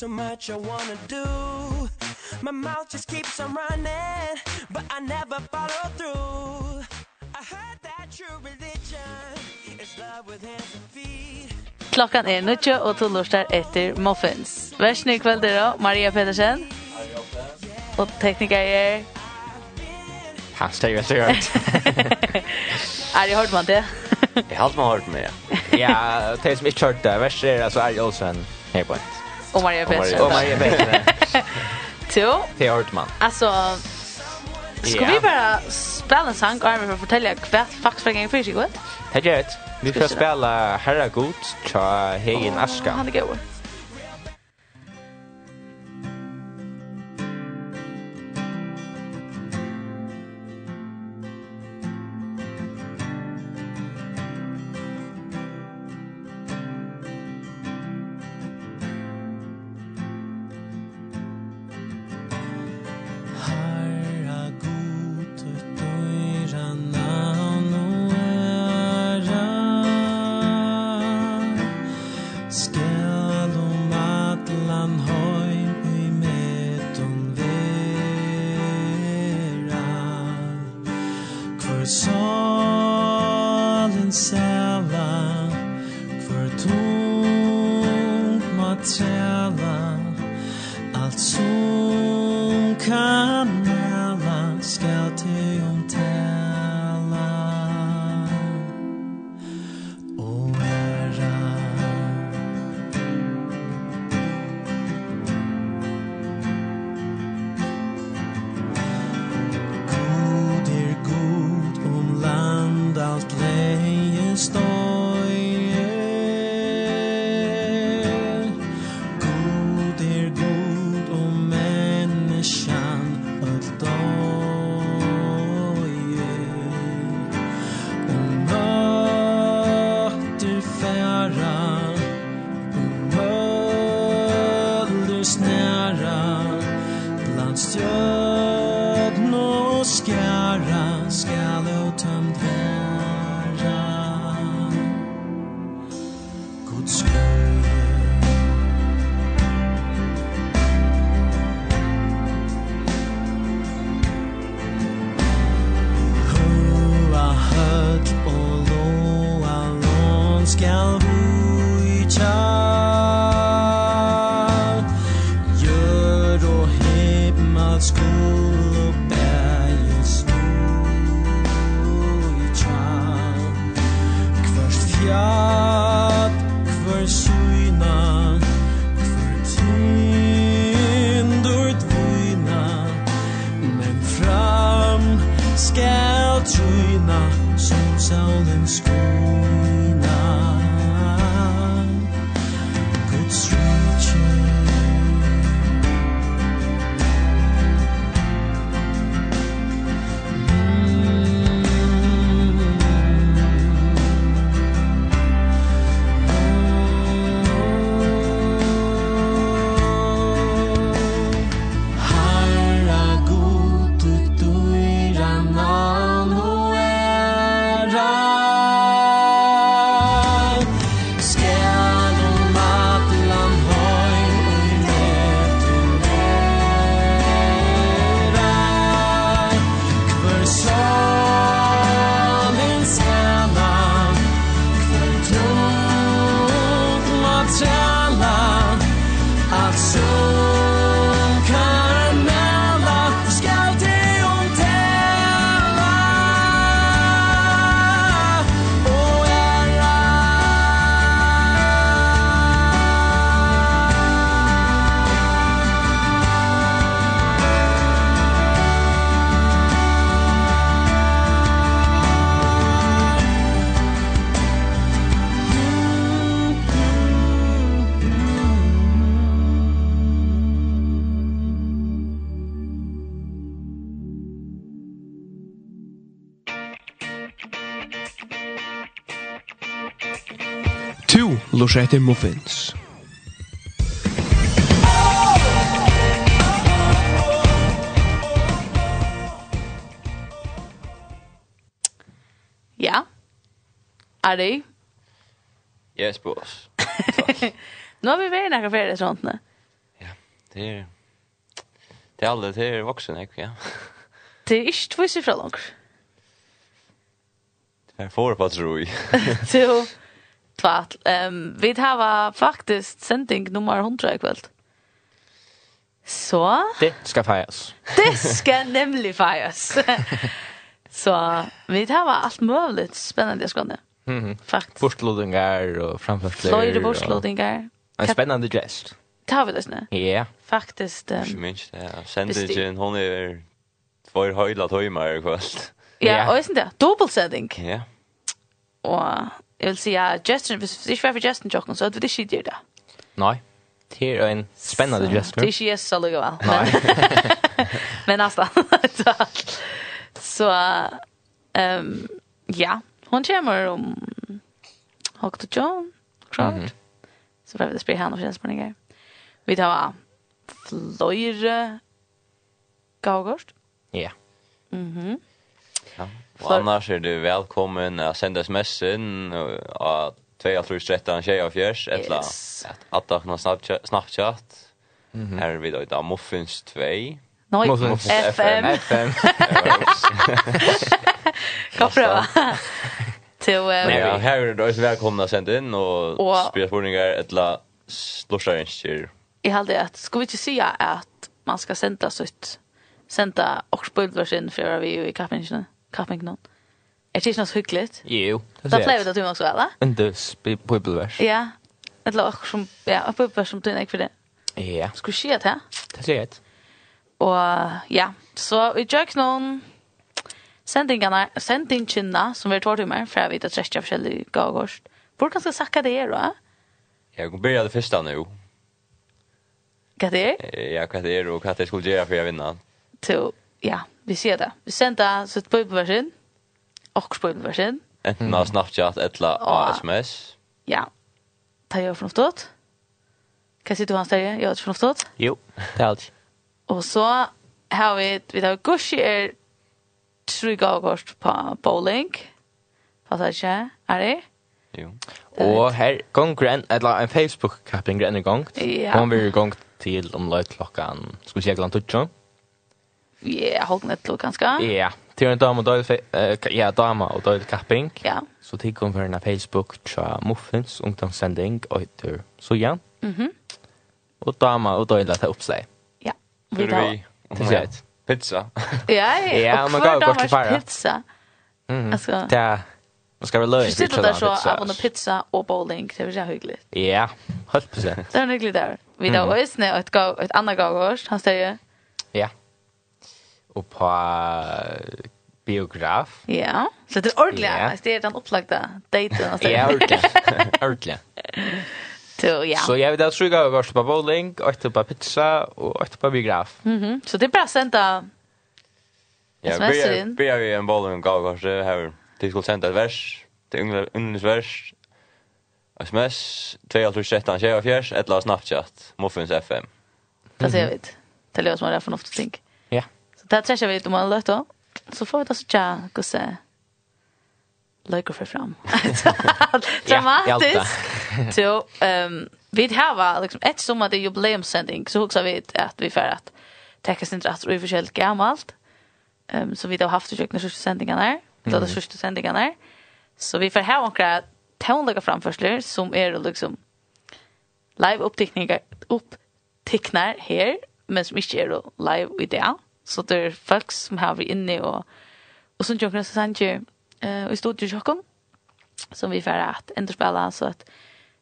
so much I wanna do My mouth just keeps on running But I never follow through I heard that true religion Is love with hands and feet Klockan är nu och to lustar efter Muffins. Versny i kväll då, Maria Pedersen. Och tekniker er... Hans Teger Sigurd. Är det hørt man det? Jag har hørt man med, ja. Ja, det som ikke kört det, verst er altså Ari Olsen, her på. Och Maria Pettersson. Och Maria Pettersson. Till? Till Ortman. Alltså, Ska vi bara spela en sang och för att fortälla kvart faktiskt för en gång för sig, gott? Det är det. Vi ska spela Herra God, tja Hegin Aska. Han är god. fortsätter Muffins. Ja. Er det? Yes, boss. nu har vi väl några ferie, sånt nu. Ja, det är... Det är aldrig, det är vuxen, jag, ja. det er ikke två ifra långt. Det är får på att tro i. Jo tvart. Um, vi har faktiskt sending nummer 100 ikväll. Så. Det ska fejas. Det ska nämligen feires. så vi har allt möjligt spännande jeg ska nu. Faktisk. -hmm. og framførsler. och framförallt. Flöjde. En spennende gest. Det har vi det nu. Ja. Faktisk. Faktiskt. Um, minst, ja. Sändningen, hon är två höjla timmar ikväll. Ja, och sen det. Dubbelsändning. Ja. Och Jeg vil si at Justin, hvis det ikke var for Justin Jokken, så hadde vi ikke gjort det. Nei. Det er en spennende gesture. Det er ikke Jesus så lukket. Nei. Men altså, så, um, ja, hun kommer om Hocked John, klart. Mm. Så får vi spille henne for kjennspåninger. Vi tar fløyre gavgård. Ja. Mhm. Mm Och annars är du välkommen att sända sms in och 2313 tjej av fjärs eller att att ha snapchat snapchat. Mm Här vi då i Muffins 2. Nej, FM. FM. Kan prova. Till Ja, här är du också välkomna att sända in och spela spårningar eller slusha inskir. Jag hade att ska vi inte säga att man ska sända sitt sända och spelversen för vi i kaffingen kappingen. Er det ikke noe så? Jo. Da pleier vi det til også, eller? En døs bibelvers. Ja, et lag som, ja, et bibelvers som du ikke for det. Ja. Skulle skje det, ja? Det ser jeg. Og ja, så vi gjør noen sendingene, sendingene som vi har tårt i meg, for jeg vet at det er forskjellige gavgårst. Hvor kan jeg sakke det er, da? Jeg kan begynne det første nå. Hva det er? Ja, hva det er, og hva det skulle gjøre for jeg vinner. Til, ja, vi ser det. Vi sender så ett bibelversen och bibelversen. Enten av Snapchat eller av SMS. Ja. Det är förnuftigt. Hva sier du hans där? Jag är förnuftigt. Jo, det er alt. Og så har vi vi har Gushi er tre gånger på bowling. Passage, er det? Jo. Og her gonger en, eller en Facebook-kapping en gang. Ja. Hon i gang til om løy klokkan, skal vi si, klokkan 12. Ja, hållt nett til ganske. Ja. til en dame og och då ja, dam og då kapping. Ja. Så til kom for en Facebook tja muffins ungdomssending, og sänding och det så ja. Mhm. Och dam och då lite uppslag. Ja. Vi då. Det är pizza. Ja, ja. man går bort till fara. Pizza. Mm. Alltså. er... Man skal være løy. Du Sitter der så av en pizza og bowling. Det er ju hyggelig. Ja, helt precis. Det er hyggelig der. Vi då är snä et gå ett annat gång Han sier... Ja og på biograf. Ja, så det er ordentlig. Ja. Det er den opplagte daten. ja, ordentlig. ordentlig. Så ja. Så jag vet att jag har varit på bowling, åtte på pizza og åtte på biograf. Mhm. Mm så det är bra sända. Ja, vi har vi en bowling går kanske här. Det skulle sända vers, det yngre yngres vers. SMS 2313 24 eller Snapchat Muffins FM. Det ser vi. Det låter som det är för något att tänka det tror jag vi om alla då. Så får vi ta så tja, gosse. Lägger för fram. Dramatiskt. Så ehm vi har liksom ett som att det jubileumssändning så också vi att vi för att täcka sin rätt och i förskält gammalt. Ehm så vi har haft försök när sista sändningen där. Då det första sändningen där. Så vi får ha några tonliga framförsler som är liksom live uppteckningar upptecknar här men som inte är live i det. Så det är folk som har vi inne och och så jag kan säga eh i studio chocken som vi får att ändra spela så att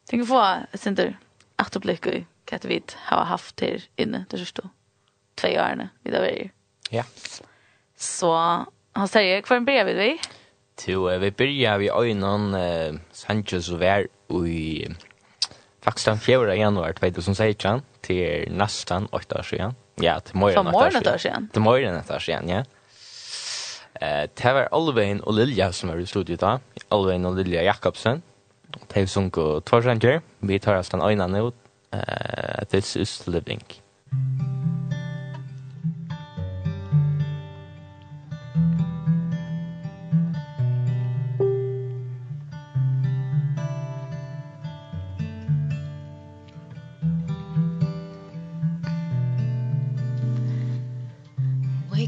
tänker få ett center återblick i kat vi har haft här inne det förstå. Två åren vi där vi. Ja. Så han säger kvar en brev vi. Till vi börjar vi innan eh, Sanchez och var i faktiskt den 4 januari 2016 till nästan 8 år sedan. Ja, til morgen etter morgen etter igjen. Til morgen etter igjen, ja. Eh, det var Olvein og Lilja som var i studiet da. Olvein og Lilja Jakobsen. Det er sunko Torsanger. Vi tar oss den øynene ut. Eh, this is living. Thank.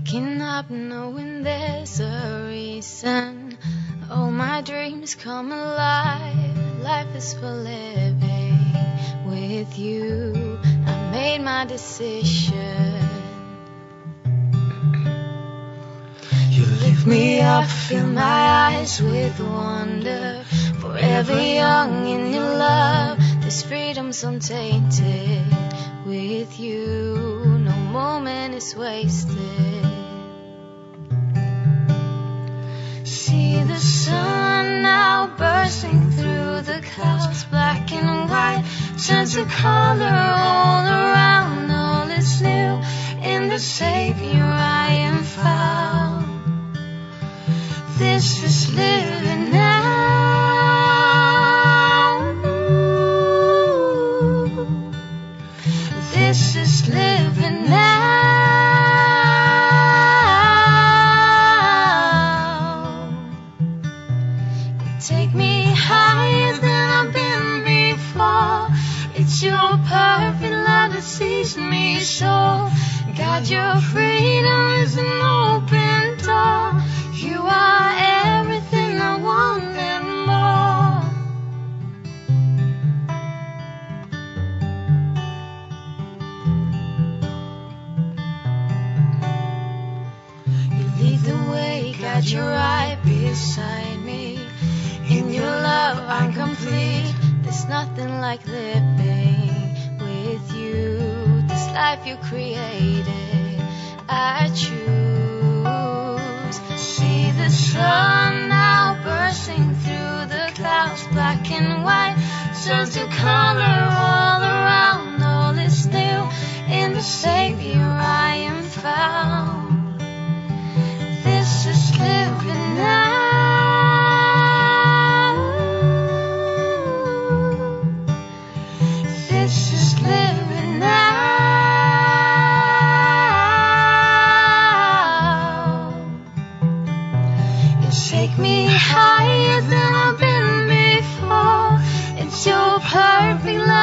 Waking up knowing there's a reason. All my dreams come alive. Life is for living with you. I made my decision. You lift me up, fill my eyes with wonder. Forever young in your love This freedom's untainted with you. No moment is wasted. shines a color all around. All is new in the savior i am found. This is living Lord, your freedom is an open door. You are everything I want and more. You lead the way, God, you're right beside me. In your love, I'm complete. There's nothing like living with you. This life you created I choose. See the sun now bursting through the clouds Black and white turns to color all around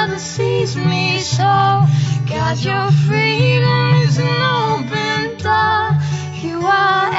Father sees me so. God your freedom is an open door. You are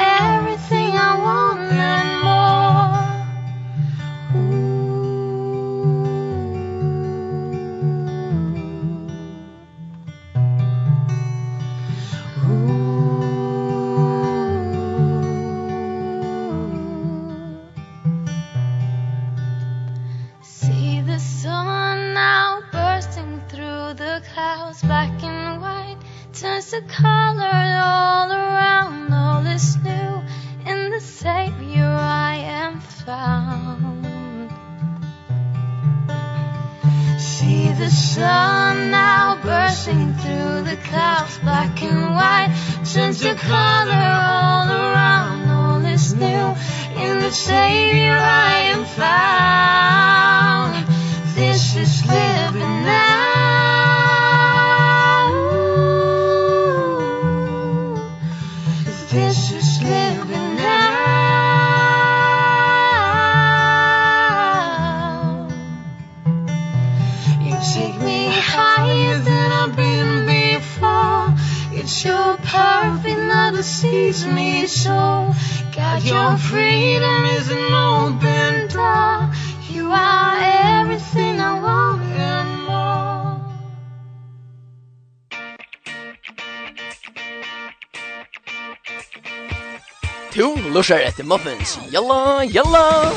Muffins. Yalla, yalla!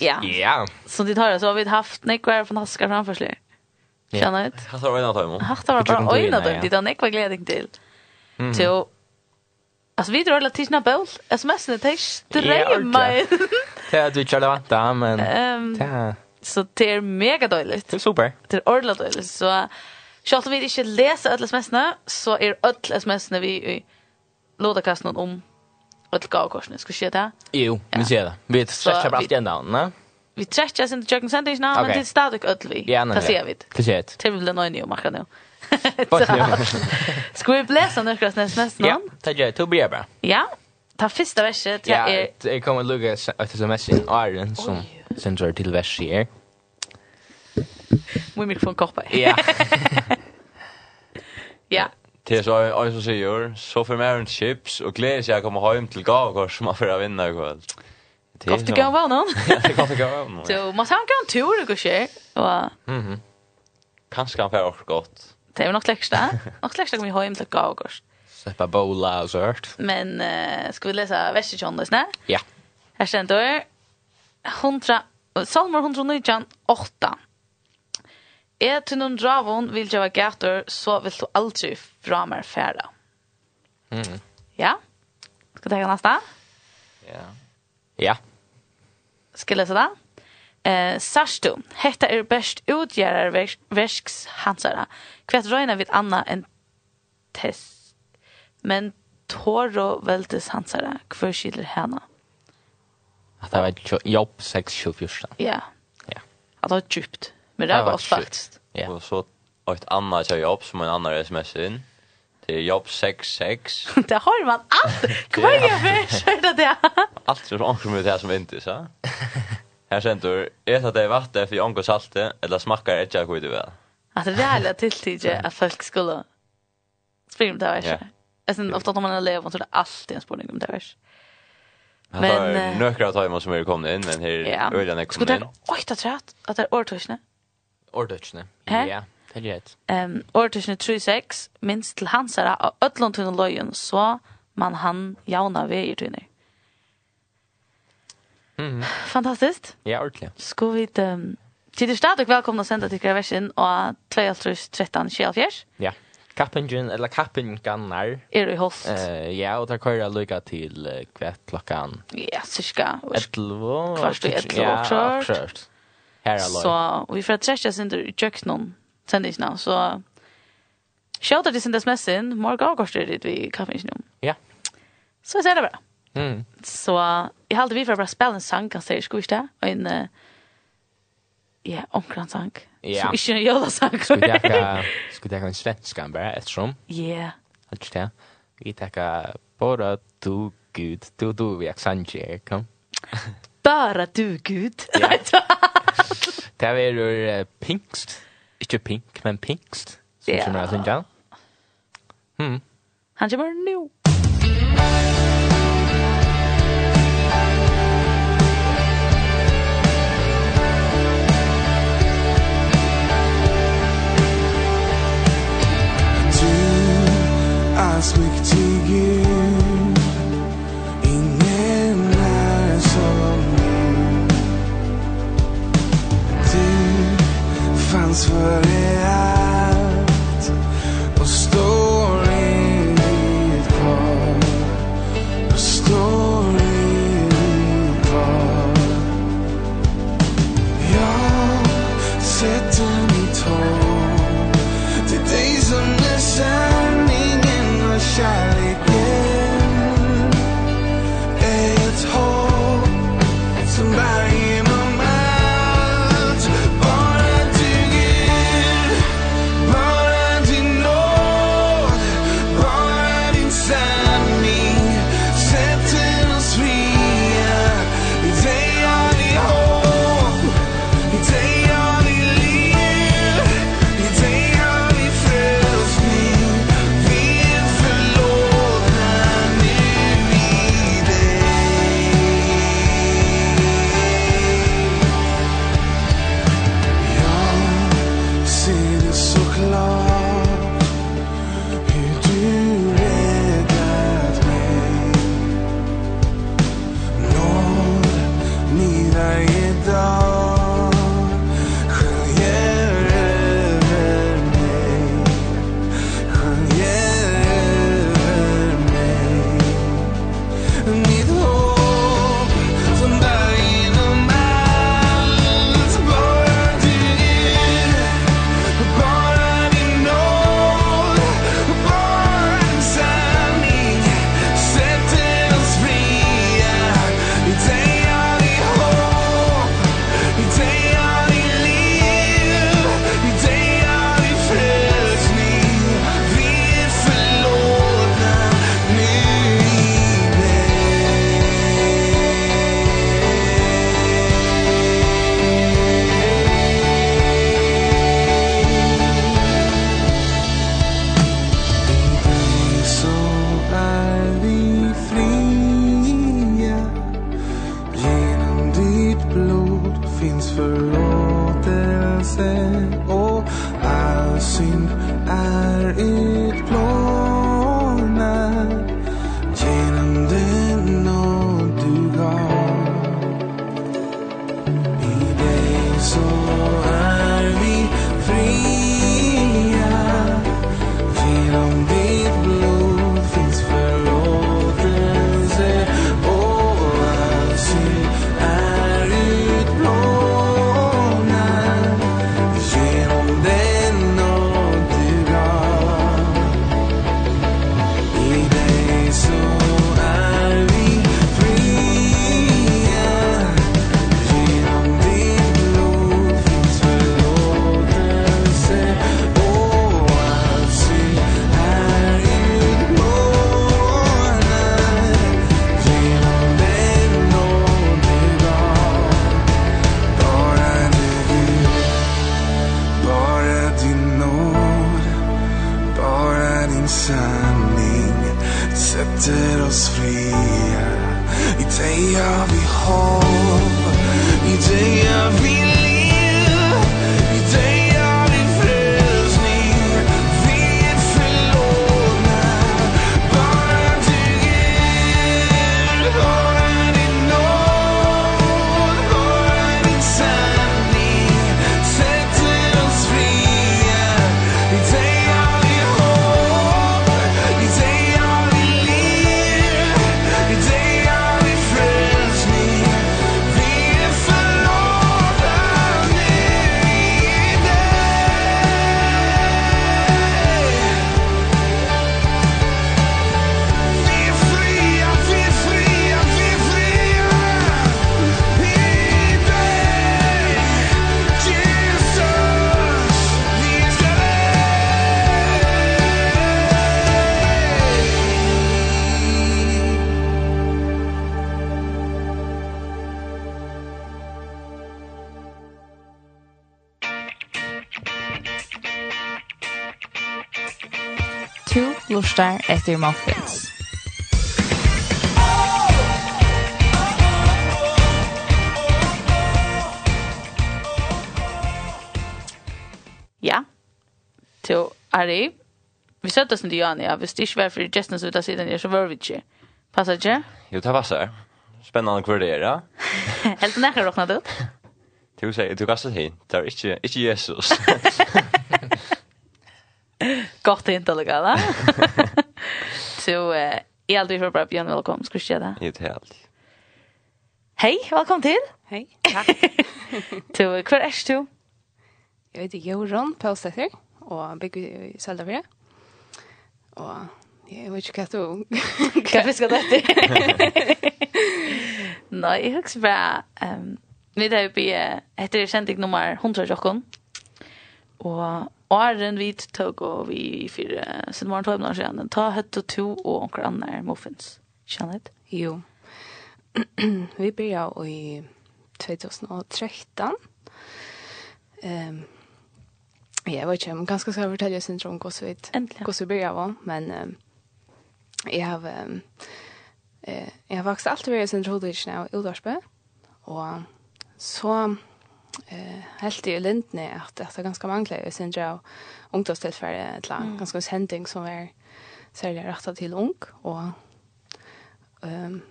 Ja. Ja. Så det tar så har vi haft nekvar fantastiska framförslig. Känner ut. Jag var en av dem. Hattar var bara en av dem. Det är nekvar glädje till. Så Alltså vi drar lite tisna boll. SMS-en. Det är mig. Det är du kör det vanta, men... Det Så det är mega dåligt. Det är super. Det är ordentligt dåligt. Så Sjalt vi ikke leser alle sms'ene, så er alle sms'ene vi i lodakasten om alle gavekorsene. Skal se det? Jo, ja. vi ser det. Vi trekker bare alltid en ne? Vi trekker sin til kjøkken sendingen, okay. men det er stadig alle vi. Ja, nei, det ser vi. Det ser vi. Det blir noe nye om akkurat nå. Skal vi lese noen sms'ene? Ja, det gjør jeg. Det blir bra. Ja, ta første verset. Ja, jeg kommer til å lukke et sms inn Arjen som... Oi sender till vers här. Min mikrofon koppar. Ja. ja. Det är så jag som säger så för mig en chips och glädje jag kommer hem till Gavgård som man får vinna ikväll. Gott att gå var någon. Ja, det gott att gå var. Så man ska ha en tur och gå sig. Mhm. Kanske kan få också gott. Det är nog läcksta. Och läcksta kommer hem till Gavgård. Släppa bola och sånt. Men uh, ska vi läsa verset John då snä? Ja. Här ständer hundra, salmer hundra nidjan, åtta. Er til noen dravon vil jeg være gater, så vil du aldri fra meg færa. Mm. Ja? Skal du ta neste? Ja. Ja. Skal jeg lese det? Eh, Sarstu, hetta er best utgjerar versks hansara. Kvært røyna vid anna en test, Men tåro veltes hansara, kvør skilder hana. Mm. Att det var jobb 6-24. Ja. Ja. Att det var djupt. Men det var gott faktiskt. Ja. Och så ett annat jag jobb som en annan sms in. Det är jobb 66. det har man allt. Kom igen för skärda det. Allt så ankar med det som inte så. Här sentor du, att det är vatten för ankar salte eller smakar inte jag skit i väl. Att det är det tilltige att folk skulle springa om det här. Alltså ofta när man är elev så är det alltid en spårning om det här. Men några tar man som är kommit in men här ölen är kommit in. Oj, det trött att det är ordtösne. Ordtösne. Ja, det är rätt. Ehm ordtösne 36 minst till hansara av öllantun och lojen så man han jauna vi i tunner. Mhm. Fantastiskt. Ja, ordentligt. Ska vi ehm till det stadig välkomna sända till til och og 2.13.24. Ja. Kappingen, eller kappinganar. Er i host. Uh, ja, og der kører lykka til uh, kvett klokkan. Ja, cirka. 11. Kvarst og 11 ja, og kjørt. Her er Så vi får trekja sin der kjøkken noen sendisene, så Sjøta det sin desmessen, morgon avgårst er det vi kappingen om. Ja. Så jeg ser det bra. Mm. Så jag hade vi for bara bare spille en sång kan säga skulle ikke det? Og en, ja, omkring sång. Ja. Ja. Som ikke er jolasanger. Skulle dekka, skulle dekka en svenskan bare, ettersom. Ja. Alt det. Vi dekka, bara du gud, du du vi aksanji, kom. Bara du gud. Ja. Det er jo pinkst. Ikke pink, men pinkst. Som yeah. kommer at synge. Hmm. Han kommer nu. sanning sätter oss fria. I dig jag vill håll I dig jag vill torsdag etter Muffins. Ja. til Ari. Vi satt oss inte Jan, ja. Hvis det ikke var for Justin som uttatt siden så var vi ikke. Passar ikke? Jo, det passar. Spännande hva det er, ja. Helt nærkere råknet ut. Du sier, du kastet hit. Det er ikke, ikke Jesus. Gott inte lika va? Så eh är aldrig för bra Björn välkommen ska jag där. Det är helt. Hej, välkommen till. Hej. Tack. Så hur är du? Jag heter Joran Påstetter och bygger i Söldarfjärd. Och jag vet inte vad du... Kan vi ska ta Nej, jag också bra. Um, vi där uppe i... Heter det kändigt nummer 100 och Och Åren vi tog og vi fyra sin morgen tog några sedan. Ta høtt og to och onkel Anna muffins. Kjenner du? Jo. vi började i 2013. Um, jeg vet ikke om ganska ska fortälja syndrom går så vitt. Går så börjar va, men um, jeg har um, eh jag har faktiskt alltid varit syndrom det nu i Ullarsbö och så eh helt i lindne att det är ganska mangla i sin jag ungdomstilfälle ett lag ganska sending som är särskilt rätta till ung och ehm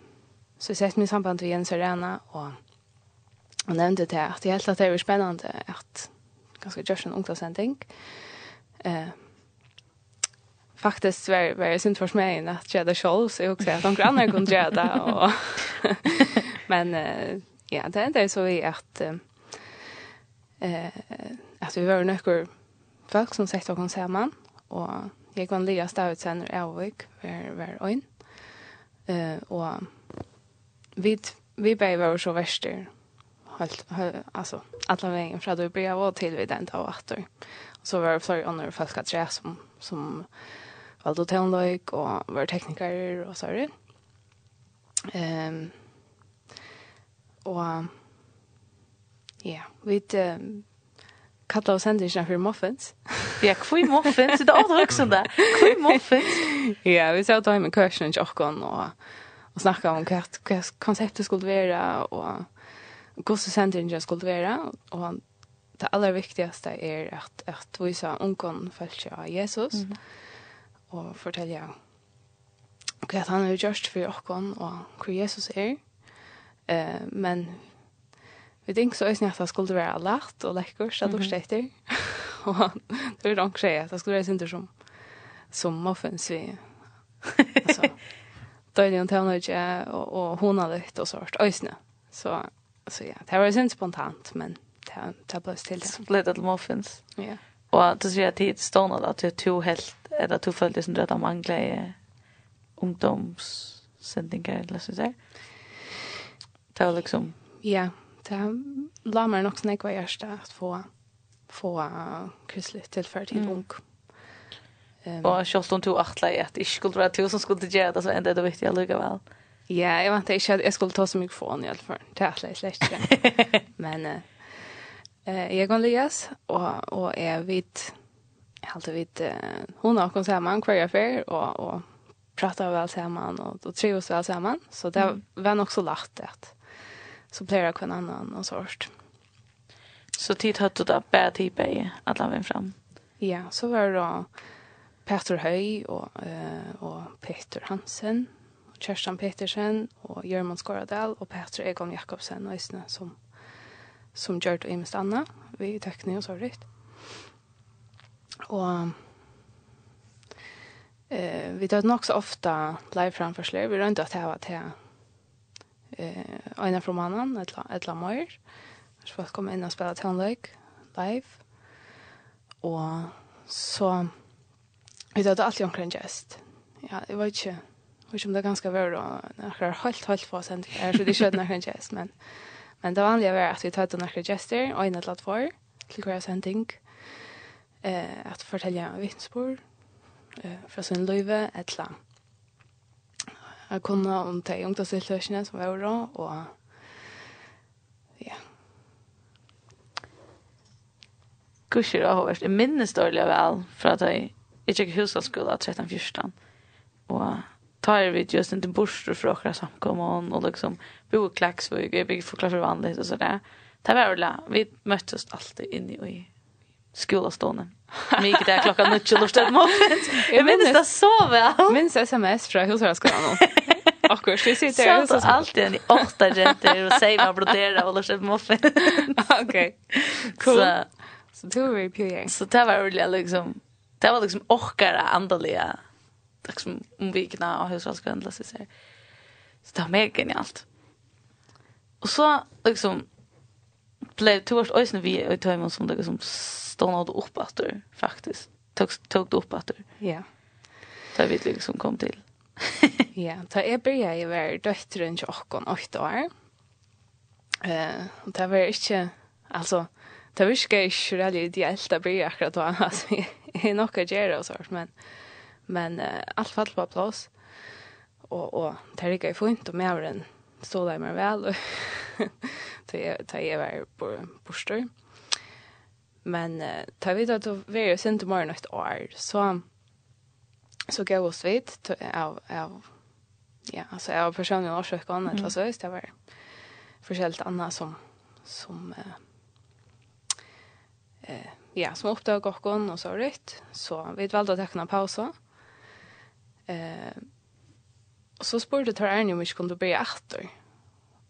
så sett min samband med Jens Arena och och nämnde det att det helt att det är spännande att ganska just en ungdomssending eh faktiskt var var det synd för mig att jag det show så jag också att de andra kunde göra det och men ja det är så vi att eh, at vi var några folk som sette oss samman och jag var Lea Stavitsen och Elvik var, var øyn. Eh, och vi, vi bare var så verster, helt, helt, alltså, alla vägen från då började vara till vid den dag och Och så var det flera andra folk att träffa som, som valde att och var tekniker och så vidare. Ehm um, och Ja, vi kallar oss hendur ikke for muffins. Ja, kvui muffins, det er aldri også det. Kvui muffins. Ja, vi sa da med kursen i kjokken og, og snakka om hva, hva konseptet skulle være og hvordan sendingen skulle være. Og det aller viktigaste er at, at vi sa ungen følger av Jesus mm. og forteller hva han har gjort for oss og hva Jesus er. Eh, men Vi tenkte så øyne at det skulle være lagt og lekkert, så det var etter. Og det var nok skje, det skulle være synder som, som muffins vi. Altså, døgnet og tøvner ikke, og, og hona litt og sånt, øyne. Så, så ja, det var synd spontant, men det, det ble til det. Så ble det til muffins. Ja. Og det sier at det tid stående at du to helt, eller to følte som du hadde manglet i ungdomssendinger, eller sånn der. Det var liksom... Ja, yeah det la meg nok snakke hva gjørst at få, få uh, kristelig tilfør til mm. ung. Um, og selv om du atle i at ikke skulle være to som skulle gjøre det, så enda er det viktig allikevel. Ja, jeg vant ikke at jeg skulle ta så mye fån i alle fall. Det atla jeg slett ikke. Men uh, jeg kan lyes, og, og jeg vet, jeg har alltid vet, uh, hun har kommet sammen hver jeg fyr, og, og pratar väl samman och, och trivs väl samman. Så det var nog så lätt att som blir det en annan och så. Så tid hade du då bad typ i alla vägen fram. Ja, så var det då Peter Høy och eh och Peter Hansen och Kerstan Petersen och Jörmund Skoradal och Peter Egon Jakobsen och Isne som som gjort i mest Anna vi teknik och så vidt. Och eh vi tar nok så ofta live framførsler, vi rör at att var til eh ena mannen, annan ett ett lamar. Så folk kom inn og spela tonlek live. Og så vi jag alltid omkring gest. Ja, jeg det var vet ikke om det er ganske ganska og då när helt helt få sen är så det skedde omkring gest men men det vanliga var att vi tar den när gester och en ett lat för till hver sending eh att fortälja vittnesbörd eh från sin löve eller land Jeg kunne om de ungdomstiltøkene som var da, og ja. Kurser har jeg minnes dårlig vel fra at jeg ikke gikk hushaldsskolen 13-14. Og tar vi just inte borster fra akkurat samkommon och liksom bo i Klaksvig, jag bygger förklara för vanligt og sådär. Det var väl vi möttes alltid inne i skolastånden. Mycket där klockan 9 och luftet moment. Jag minns det så väl. Minns sms från Husarskolan. Akkurat, vi sitter här. Så alltid en i åtta jenter och säger man brodera och låter sig moffe. Okej, cool. Så, så det var ju pjö. Så det var roligt liksom, det var liksom orkare andaliga, liksom omvikna och hushållsgrundla sig så. Så det var mer genialt. Och så liksom, blev års oss vi i tog som det som stannade upp efter faktiskt. Tog, tog det upp efter. Ja. Yeah. Där vi liksom kom till ja, ta jeg byrja jeg var døtteren til åkken åtte år. Uh, det var ikke, altså, det var ikke ikke veldig ideelt å byrja akkurat da, altså, jeg er nok å gjøre og sånt, men, men uh, alt fall på plass. Og, og det er ikke fint, og med den stod der meg vel, og ta jeg var på borster. Men uh, ta vi da, da var jeg sint i morgen et år, så så gav oss vid av, av ja, alltså jag personliga årsökan mm. eller så, det var förskällt annat som, som eh, eh, ja, som uppdagade och och så rytt. Så vi valde att teckna pausa. Eh, och så spurte Tar Arne om vi kunde börja åter.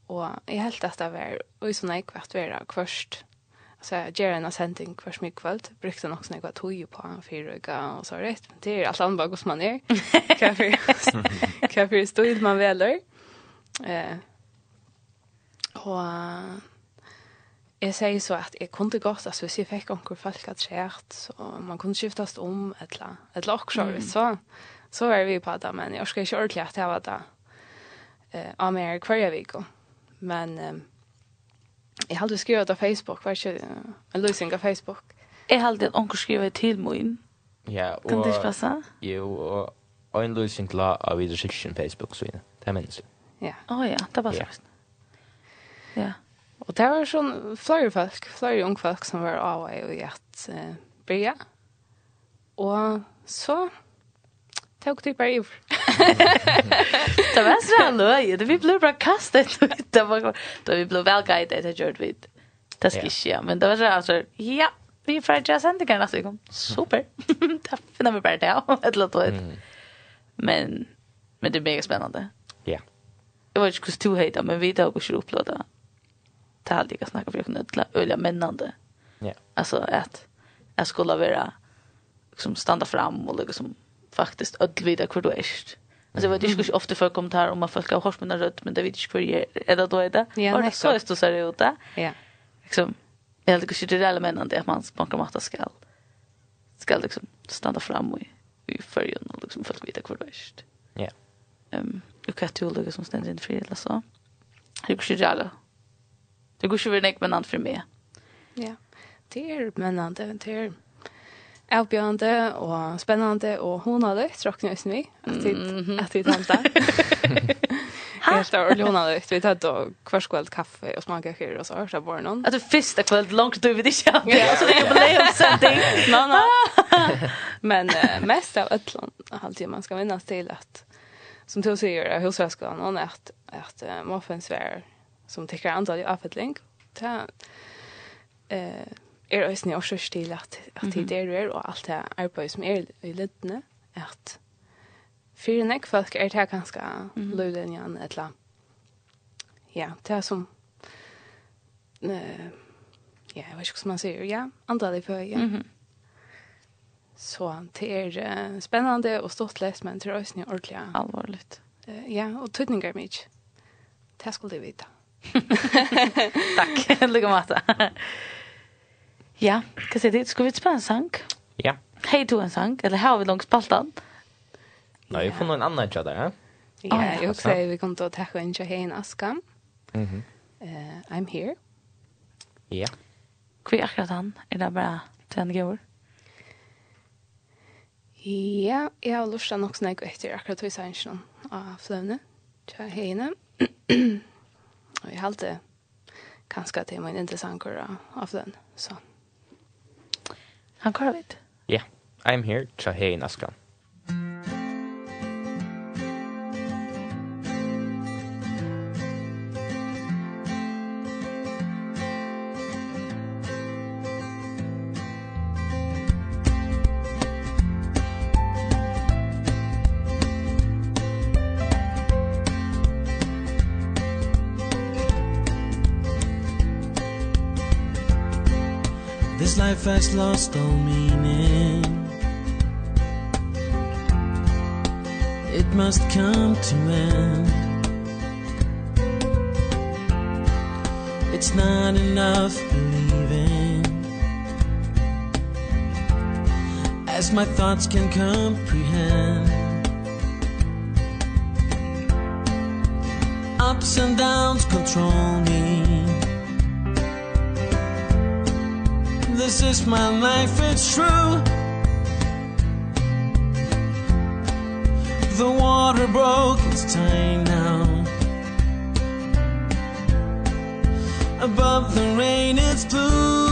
Och jag helt att det var och i sån kvart var det först så jag ger en sending för smyg kvällt brukte nog snägga tog på en fyra och så rätt. Men det är allt annat bakom man är kaffe kaffe stod man väl där. Eh och jag säger så att jag kunde gott alltså så jag fick onkel folk att skärt så man kunde skiftas om ettla ettla också mm. så. Så är vi på det men jag ska inte ordentligt att det var det eh av mer kvarje vecka men eh, Jeg hadde skrivet av Facebook, var ikke en løsning av Facebook. Jeg hadde en onker skrivet til min. Ja, og... Kan det ikke passe? Jo, og en løsning la av videre sikkert Facebook, så det er mennesker. Ja. Å oh, ja, det var faktisk. Ja. Og det var sånn flere folk, flere unge folk som var av og i at uh, bryja. Og så tog typ bara ur. Det var så här Det Vi blev bara kastet. Det var då vi blev väl guided det gjorde vi. Det ska ske. Men det var så alltså, ja, vi får ju sända kan alltså gång. Super. Det finner vi bara det ett låt vet. Men men det är mega spännande. Ja. Det var ju kus to hate men vi tog och skulle. Det hade jag snackat för kunde öliga männande. Ja. Alltså att jag skulle vara liksom stanna fram och liksom faktiskt öll vita hur du är. Alltså vad det skulle ofta förekomma här om man folk har hört mina rött men det vet inte hur det är det då är det. Ja, och det så är det så det ut. Ja. Liksom jag tycker det är det att man spankar matta skall skall liksom stanna fram och i förrjun och liksom folk vet hur det är. Ja. Ehm och kan du lägga som ständigt fri eller så. Det går ju alla. Det går ju väl nek men för mig. Ja. Det är menande det är avbjørende og spennende og hun hadde tråkne oss vi, at vi tante. Helt av ordentlig honadig, vi tatt og kvarskveld kaffe og smakkaker og så, så var det noen. At du første kveld langt du vil ikke ha det, så det er jubileumssending. Nå, nå. Men uh, mest av ødlån, halvtid man skal minnes til at, som du sier, av husrøskene, at, at uh, moffens vær som tikkar antall i avfettling, det eh er øyne og sørs til at, at det er er, og alt det arbeid som er i lødene, at fyrir nek folk er det ganske mm -hmm. lødene eller ja, det er som uh, ja, jeg vet ikke hva man sier, ja, andre antallet på, ja. Mm -hmm. Så det er uh, spennende og stort lest, men det er også nye ordentlig. Alvorligt. Uh, ja, og tøtninger mye. Det skulle jeg vite. Takk, lykke med det. Ja, hva sier du? Skal vi spille en sang? Ja. Hei du en sang, eller har vi langt spaltan? Nei, vi får noen annen tja der, ja? Ja, jeg også sier vi kommer til å takke en tja hei en aska. I'm here. Ja. Hva er akkurat han? Er det bare til en går? Ja, jeg har lyst til nok snakke etter akkurat hos sannsjonen ikke noen av fløvne. Tja heiene. Og jeg halte kanskje at det er en interessant kura av fløvene. Sånn. Han kvar vet. Ja, yeah. I'm here to hey Naskan. Askan. fast lost all meaning. It must come to end. It's not enough believing. As my thoughts can comprehend. Ups and downs control me. this is my life it's true. The water broke its time now. Above the rain it's blue.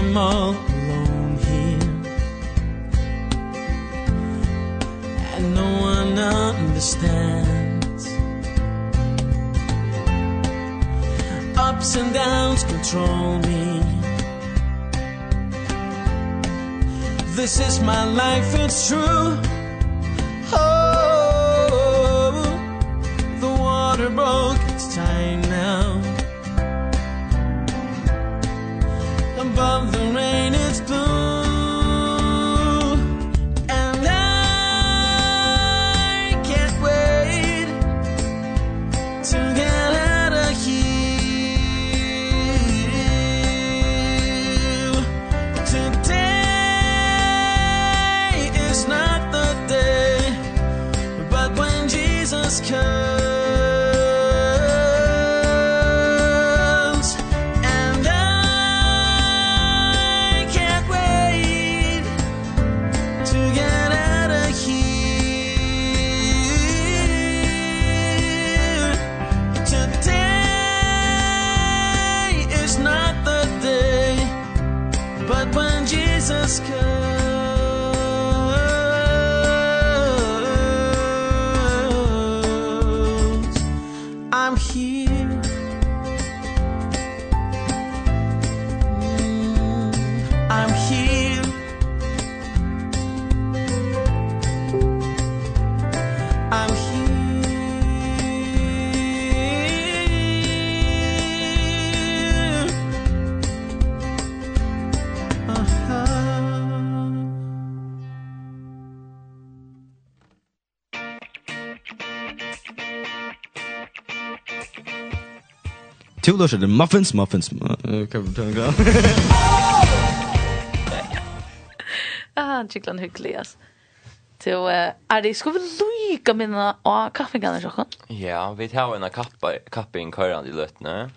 I'm all alone here And no one understands Ups and downs control me. This is my life, it's true. då körde muffins, muffins. Kan vi ta en gång? Ah, chicklan hygglig alltså. Så är det skulle vi lycka med den av kaffekannan så Ja, vi tar en kappa kapping köran i lötne.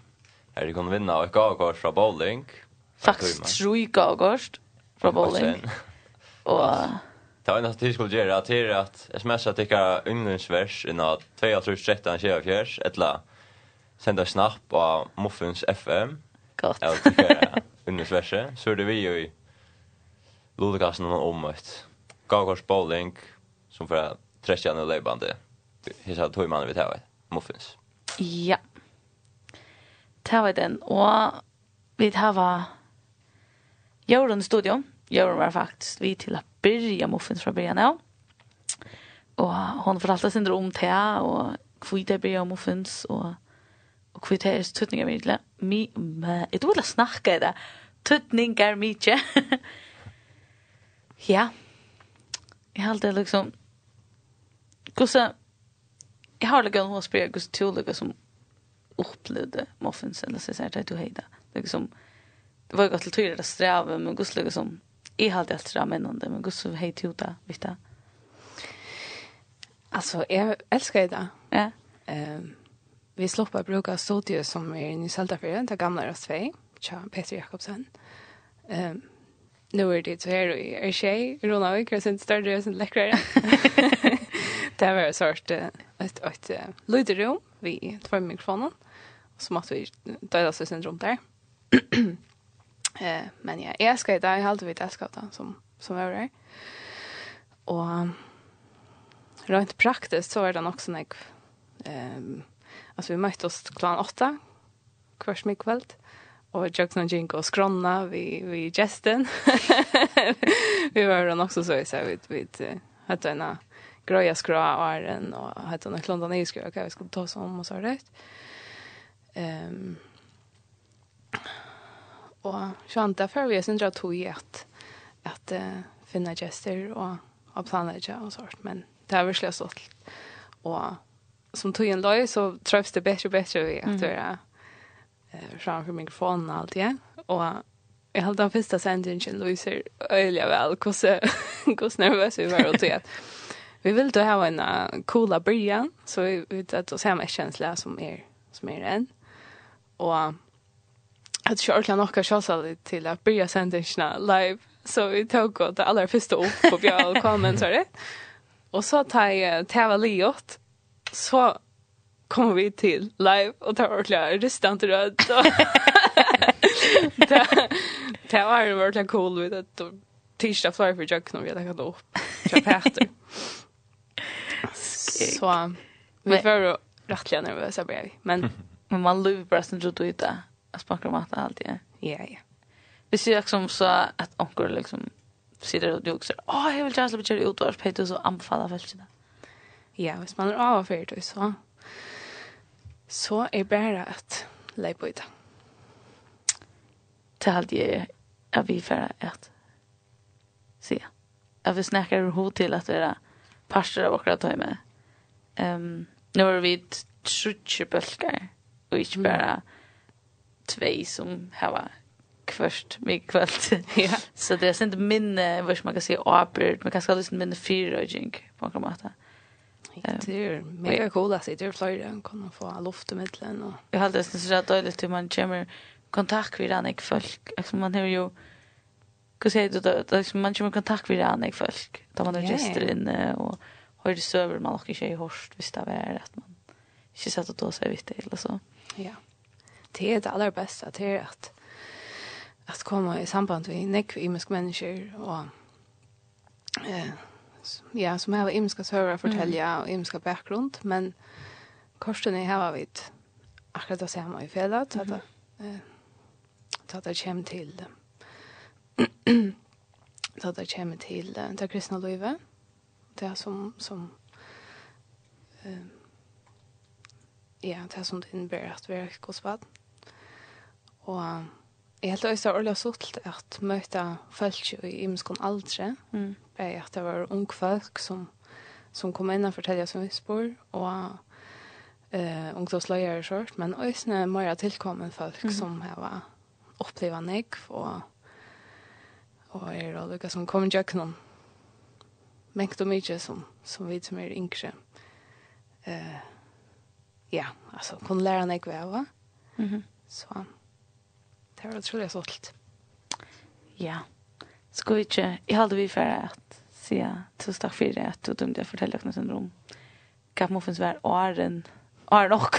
Här det kommer vinna ett gavkort från bowling. Faktiskt tre gavkort från bowling. Och var en att du skulle göra till att smsa tycka ungdomsvers innan 2 3 13 24 eller sända snapp på Muffins FM. Gott. Jag tycker universe så är det vi ju i Lodekassen och omöjt. Gagors bowling som för att träffa nu lejbande. Hissa tog man vid här Muffins. Ja. Det var den. Och vi har Jorun studio. Jorun var faktiskt vi till att börja Muffins från början. Ja. Och hon fortalte sin om det och kvitt det börja Muffins och och kvitt här är tutningar med mi med det vill snacka det tutningar mycket ja jag hade liksom kusa jag har lagt en hospital kus tulliga som upplevde muffins eller så säger det du hejda liksom det var ju gott till det sträva men kus liksom i halt allt sträva men men kus hej till uta vet du Alltså jag älskar det. Ja. Ehm Vi slipper å bruke studio som er i Søltafjøren, det gamle Røstvei, tja Peter Jakobsen. Um, nu er det så her i er tjej, Rona Vik, og sin større og sin lekrere. det var en sort et, et, lyderom vi två mikrofonen, så måtte vi døde oss sin rom der. eh, men ja, jeg skal i dag, jeg halte vi det skal da, som, som var der. Og rent praktisk så er det nok sånn jeg um, Alltså vi mötte oss klockan åtta, kvart kväll. Och jag kunde jinka och skronna vid, vid gesten. vi var då också så, så vi, vi hade en gröja skrå och ären och hade en klonda ny skrå. Okej, vi skulle ta oss om och så rätt. Um, och kände för vi sen att tog i att, att uh, finna gester och, och planlägga och sånt. Men det har verkligen stått. Och som tog en löj så trövs det bättre och bättre i att höra mm. framför mikrofonen och allt ja. Och jag hade den första sändningen lyser öjliga väl hur nervös vi var och tog att vi vill då ha en uh, coola början så vi vet att oss hemma känsla som är som är en. Och att kjørla nokka sjalsa til at börja sändningen live, så vi tog gå det aller første opp på Bjørn Kvalmen, så det. Og så tar jeg Teva Liot, så kom vi till live och tar och klar restant röd. det, det var ju verkligen cool vid att tisdag flyer för jag kunde jag ta upp. Jag Peter. Så vi var rättligen nervösa blev men men man lever bara sen då du där. Jag smakar mat alltid. Ja ja. Vi ser liksom så att onkel liksom sitter och du. Åh, jag vill just lägga ut vars Peter så anfalla fast det ja, hvis man er avfyrt, så, så er bare at leie på det. Til alt jeg er vi for at se. At vi snakker hod til at vi er parster av akkurat høy med. Um, nå er vi trutje bølger, og ikke bare tvei som har kvørst mig kvöld. ja. Så det er sent minne, vad man kan si, åbyrd, man kan skal lyst minne jink på en måte. Det er mega cool att se det är flera kan få luft i mitten och jag hade nästan så att dåligt hur man kommer kontakt vid annan folk alltså man har ju hva sier du då att man kommer kontakt med annan folk Da man är just inne och har det server man nok ikke i horst visst det er att man inte satt och då så vidt det eller så ja det är det allra bästa det är att att komma i samband med nekv i mennesker och eh ja, som har imska sører å fortelle mm. og imska bakgrunn, men korsene har vi akkurat det samme i fjellet, at det, at det kommer til at det kommer til det kristne livet, det er som, som eh, ja, det er som det innebærer at vi er ikke hos bad. Og jeg helt øyne er ordentlig sutt at møte folk i imskon aldre, mm bæði at det var ung folk som, som kom inn og fortalte som vispor, og eh ungdomsløyere og short men også mer tilkommen folk mm. som har uppleva nek, og, og er då lukket som kommer til kan mengt og mye som, som vi som er yngre. Eh, ja, altså, kunne lære nek ved, va? Mm. Så det var utrolig sålt Ja. Yeah ska inte jag hade vi för att se tusen tack för det att du dömde jag fortälla något syndrom kan man finns åren åren och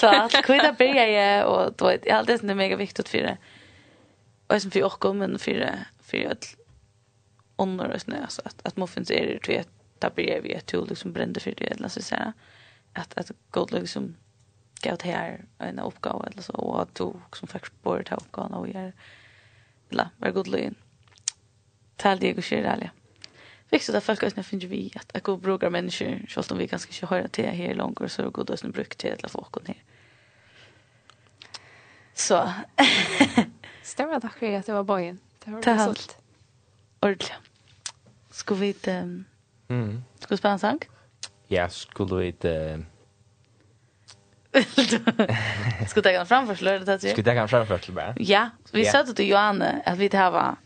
så att kvida börja jag och då är allt det är mega viktigt för det och som för och men för det för att under oss snö så att att man är det tror jag där blir vi ett tool liksom brände för det eller så säga att att god liksom gav det här en uppgåva eller så och att du som faktiskt borde ta uppgåvan och göra eller var god løyen. Tal det jeg kör er ærlig. Viktig at folk øyne finner vi att jeg god brukar människor så att vi ganske inte höra till här långt så er god øyne brukt til alle folk her. Så. Stämmer takk for at det var bojen? Det har du sålt. Ordentlig. Ska vi... Um, mm. Ska vi spela en sang? Ja, skulle vi... Uh, Ska ta kan framför slöret det här. Ska ta kan framför till bara. Ja, vi sa till Johanne att vi tar var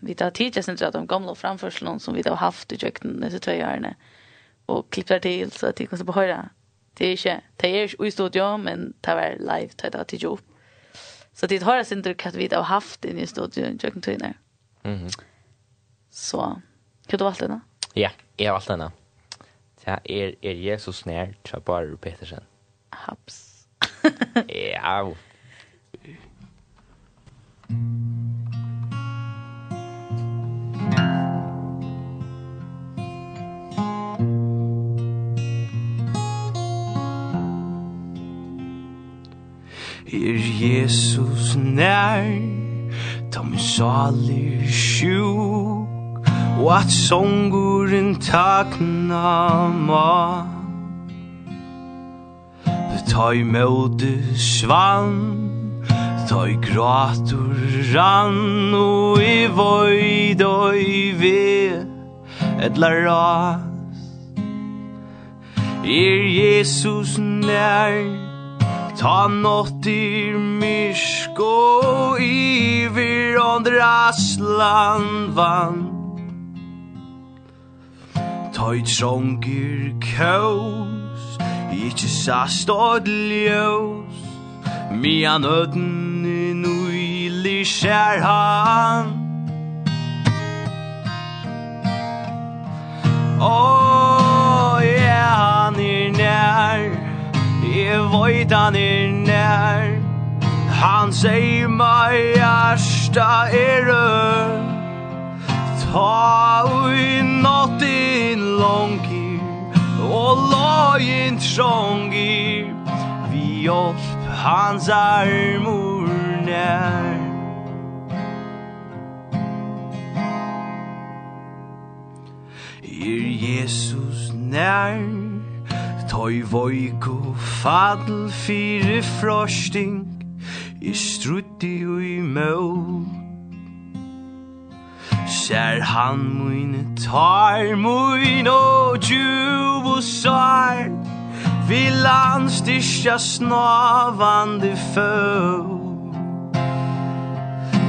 vi tar teachers sen att de gamla framförslön som vi har haft i jökten de två åren och klipper till så att det kan så behöra. Det är inte det är ju i studio men det var live det där till jobb. Så det har sen inte att vi har haft i studio i jökten till när. Mhm. Så kan du valt det då? Ja, jag valta då. Det är är Jesus när Chabar Petersen haps. ja. Er Jesus nær Ta min salir sjuk Og at songuren takna mat Ta i møte svann Ta i gratur rann Og i void og i ve Et la ras. Er Jesus nær Ta nåttir myrsk Og i vir aslan vann. Ta i trångir ikkje sast og ljós. Mian öden i nuilig skjer han. Åh, ja, han er nær? Jeg vet han er nær? Han sier meg hjärsta er rød. Ta ui natt in og løgin trångir vi hjelp hans armor nær. Er Jesus nær? Tøy voiku fadl fyrir frosting I strutti ui møt ser han mine tar mine og djuv og sær. Vi landstyrkja snavande føv?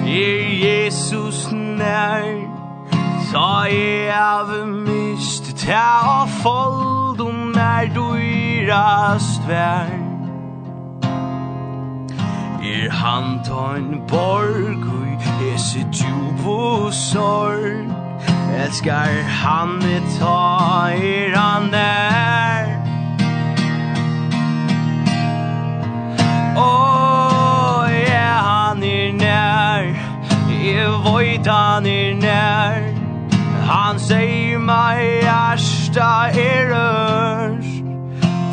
Er Jesus nær Ta jeg av mist Ta av fold om nær du irast rast vær er han ta en borg og er sitt esi djubo sorg? Elskar han med er han er Åh, ja, han er nær? Jeg void han er nær. Han sier meg hjärsta er rørst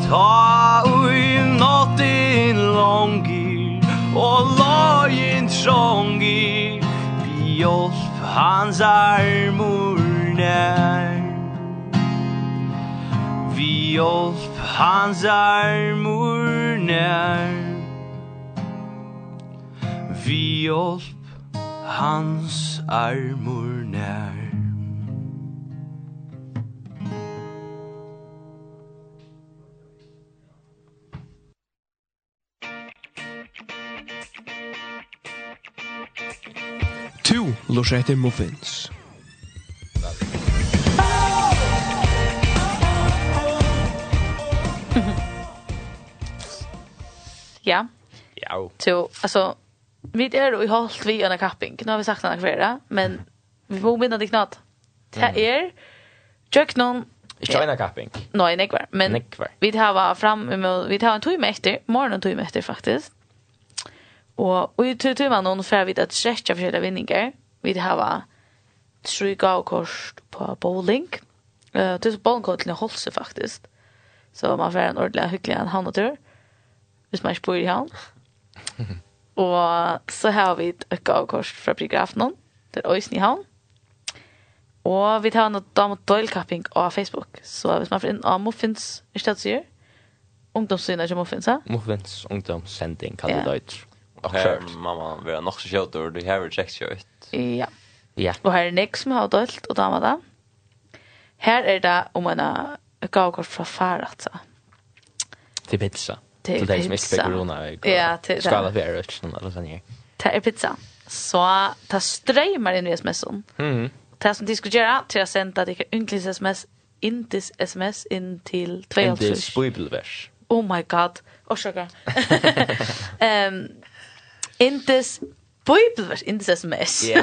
Ta ui nått in lång og løgin trångi Bjolf hans armor nær. Bjolf hans armor nær. Bjolf hans armor nær. Tu Lorette Muffins. Ja. Ja. Så alltså vi är i halt vi en kapping. Nu har vi sagt den kvällar, men vi får minna det knat. Det är jag någon China kapping. Nej, nekvar. men vi tar fram vi tar en tog med efter, morgon tur med efter faktiskt. Och och ju tur man någon för vid at stretcha för vinninger, vinningar. Vi det här tre gåkorst på bowling. Eh uh, det är bowlingkortet Holse faktiskt. Så man får en ordentlig hyggelig en havnetur. Hvis man ikke bor i havn. og så har vi et økke fra Bryggrafnen. Det er Øysen i havn. Og vi tar en og døylkapping av Facebook. Så hvis man får inn av Muffins, i det du sier? Ungdomssynet er ikke Muffins, ja? Muffins ungdomssending, kallet yeah. det ut. Och här mamma vi har nog så kött och det här är check shot. Ja. Ja. Och här är Nick som har dolt och damer där. Här är det om en gavkort från Farat så. Till pizza. Till dig som inte fick corona. Ja, till det. Skala för er eller sån här. Det är pizza. Så ta strömmar in i sms'en. Mhm. Det som diskuterar till att sända det ynkliga sms intis sms in till 2 Intis bibelvers. Oh my god. Orsaka. Ehm Indes bibelvers, indes sms. Ja.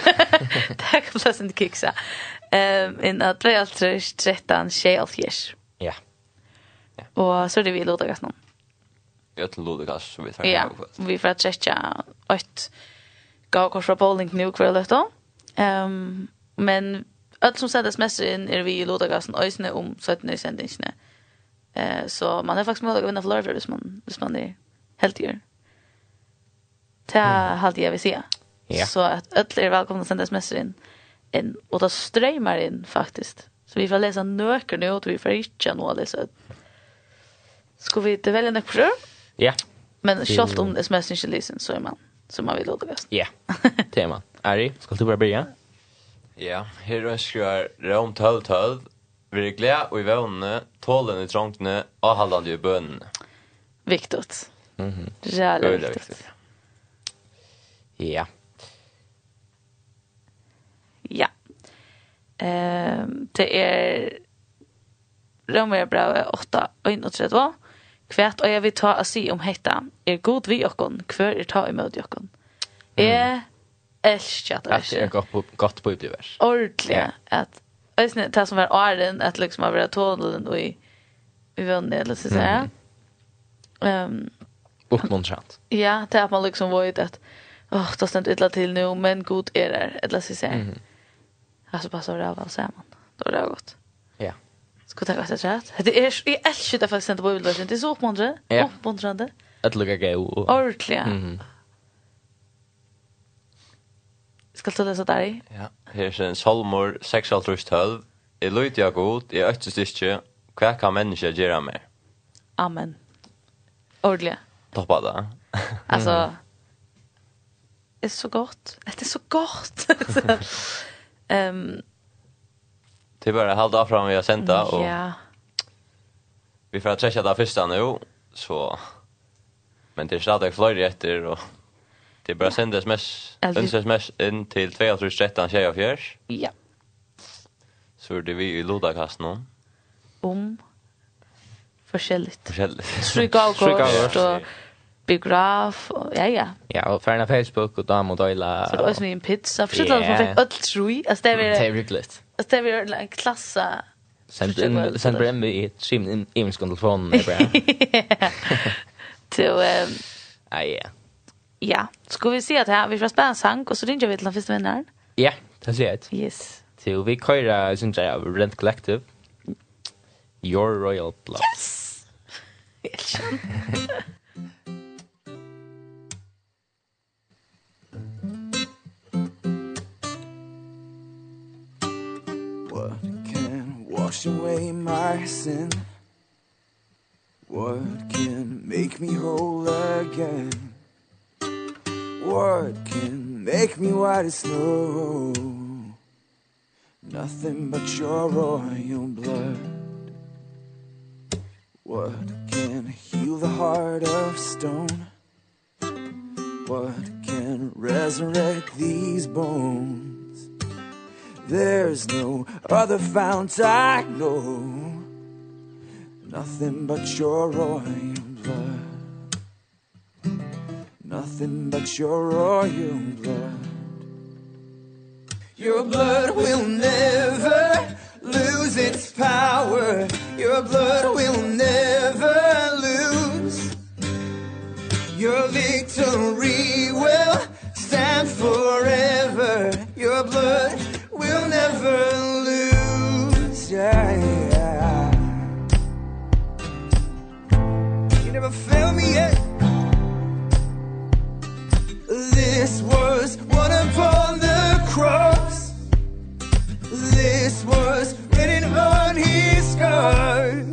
Det kan plass inte kiksa. Ehm, in at 23, 13, 24. Ja. Og så er det vi lodagast noen. Jeg til lodagast, så vi tar Ja, vi får trekja åt gavkors fra bowling nu hver då. Ehm, men alt som sendes mest in är vi i lodagasten ösne om 17 sendingsene. Eh, så man er faktisk mulig å vinne flere hvis man, hvis man er heldigere. Det hade jag vill se. Ja. Så att alla är välkomna att sända sms in. in. Och då strömmar in faktiskt. Så vi får läsa nöker nu och vi får inte nå det. Så. Ska vi inte välja något pröv? Ja. Men självt om sms inte lysen så är man så man vill låta bäst. Ja, det är. Ari, ska du bara börja? Ja, her är skriver Rom 12 12. Vi är glada och i vevnene, tålen i trångtene og halvande i bønnene. Viktigt. Mhm. Mm Jävligt viktigt. Ja. Ja. Ehm det är Romer brave 8 och 32. Kvärt och jag vill ta och se om hetta. Är god vi och kon kvør er ta imot okkon. kon. Är at det er. Det er godt, godt på utlivers. Ordentlig. Ja. At, øyne, det som var åren, at liksom har vært tålen og i, i vannet, eller så säga. jeg. Mm. Um, Oppmuntrant. Ja, det er at man liksom vet at åh, det stämt ytla till nu, men god är det. Eller så säger jag. Alltså bara så rövar man. Då är det gott. Ja. Ska ta sig rätt. Det är i älskar det faktiskt inte på bibelversen, Det är så uppmuntrande. Ja. Uppmuntrande. lukka gau. gå. Ordentligt. Mm. Ska du läsa där i? Ja. Her er en salmor 6.12. Jeg lojt jeg god, jeg ötse styrke, hva kan mennesker gjøre mer? Amen. Ordelig. Toppa det. altså, är så gott. Det är så gott. Ehm um, Det är bara halda fram vi har sänt det och Ja. Vi får träffa det första nu så men det är stadig flyr efter och det är bara sända sms en sms in till 2313 24. Ja. Så det vi i lodakast nu. Om forskjelligt. Forskjelligt. Trygg avgård og biograf och ja ja. Ja, og ferna Facebook og dam og dela. Så det var en pizza för sådär för fick öll trui. Alltså det var det var glist. Alltså det var en klassa. Sen sen blev det i trim in i min telefon bra. Till ehm ja ja. Ja, ska vi se att här vi får spela en sang och så ringer vi till den första vinnaren. Ja, det ser ut. Yes. Til vi køyrer synes jeg av Rent Collective. Your Royal Blood. Yes. Jag wash away my sin. What can make me whole again? What can make me white as snow? Nothing but your royal blood. What can heal the heart of stone? What can resurrect these bones? There's no other fount I know. Nothing but your royal blood. Nothing but your royal blood. Your blood will never lose its power. Your blood will never lose. Your victory will stand forever. Your blood never lose yeah, yeah. You never failed me yet. This was what upon the cross. This was written on his scars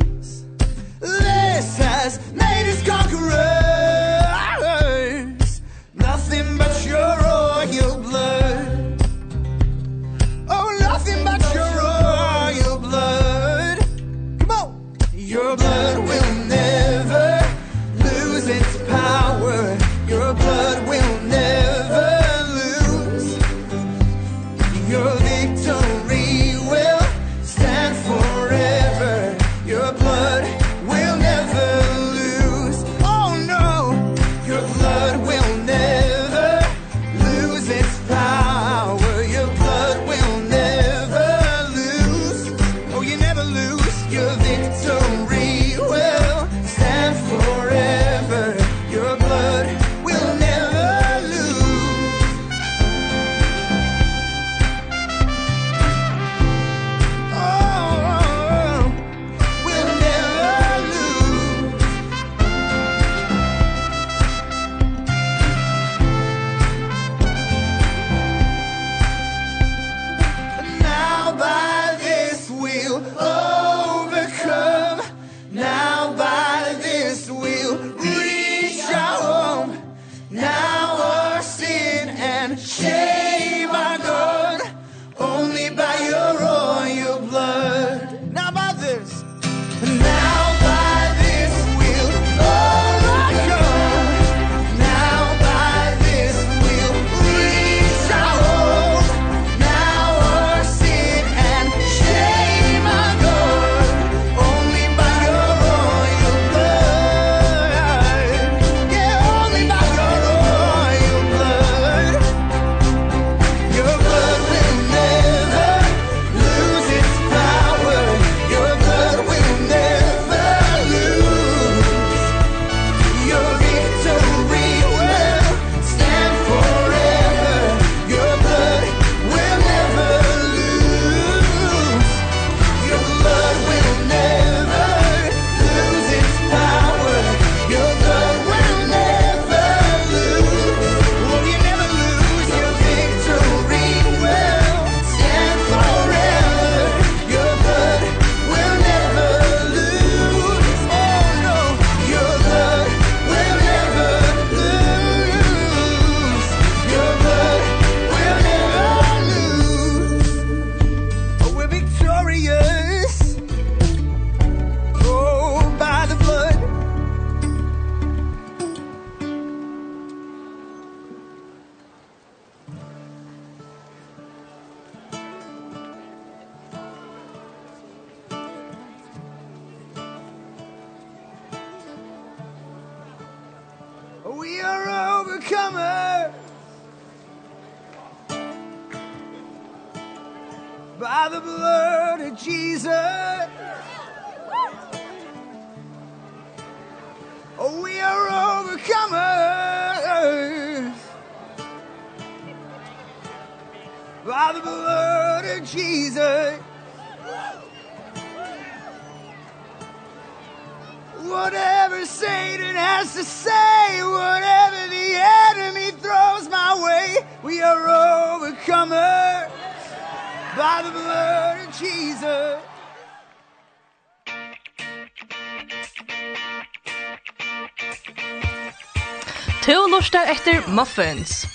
muffins.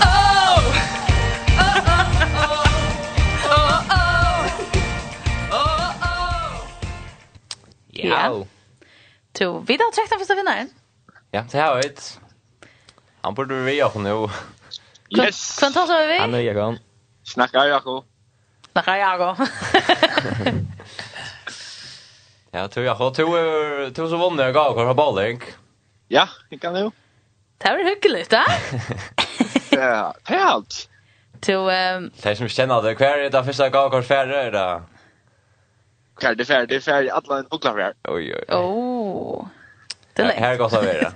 Oh! Ja. Yeah. To, vi da trekt den första vinnaren. Ja, det har vi ett. Han borde vi ha nu. Yes! Kan ta så vi? Han är Jakob. Snacka Jakob. Snacka Jakob. Ja, tror jag har två två så vanliga gav kvar på bollen. Ja, det kan det. Det var hyggelig, va? Ja, det är allt. To, ehm... Det som känner det, hver er det første gang hver ferie, er det? färre? Det är ferdig, alla en bukla ferie. Oj, oj, oi. Oh. Det är lett. Här går så vidare.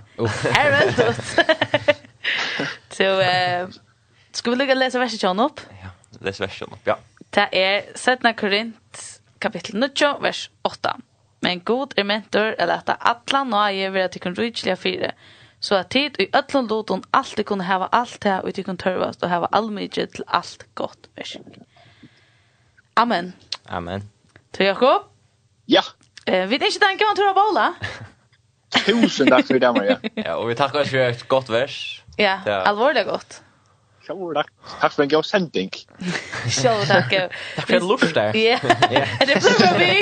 Här är er veldig godt. Så, uh, skal vi lukke läsa verset kjønn upp? Ja, lese verset kjønn opp, ja. Det är Sättna Korint, kapitel 9, vers 8. Men god er mentor, eller at alla nøye vil at de kan rydde fire. Ja Så at tid i öllum lutum alltid kunne hava alt det og tykkun tørvast og hava allmykje til alt godt versk. Amen. Amen. Tu Jakob? Ja. Eh, vi er ikke tanke om tur av bola. Tusen tack för det, Maria. ja, och vi tackar oss för ett gott vers. Ja, ja. alvorlig godt. Sjål takk. Takk for en god sending. Så takk. takk for en där. der. Ja, det blir bra vi.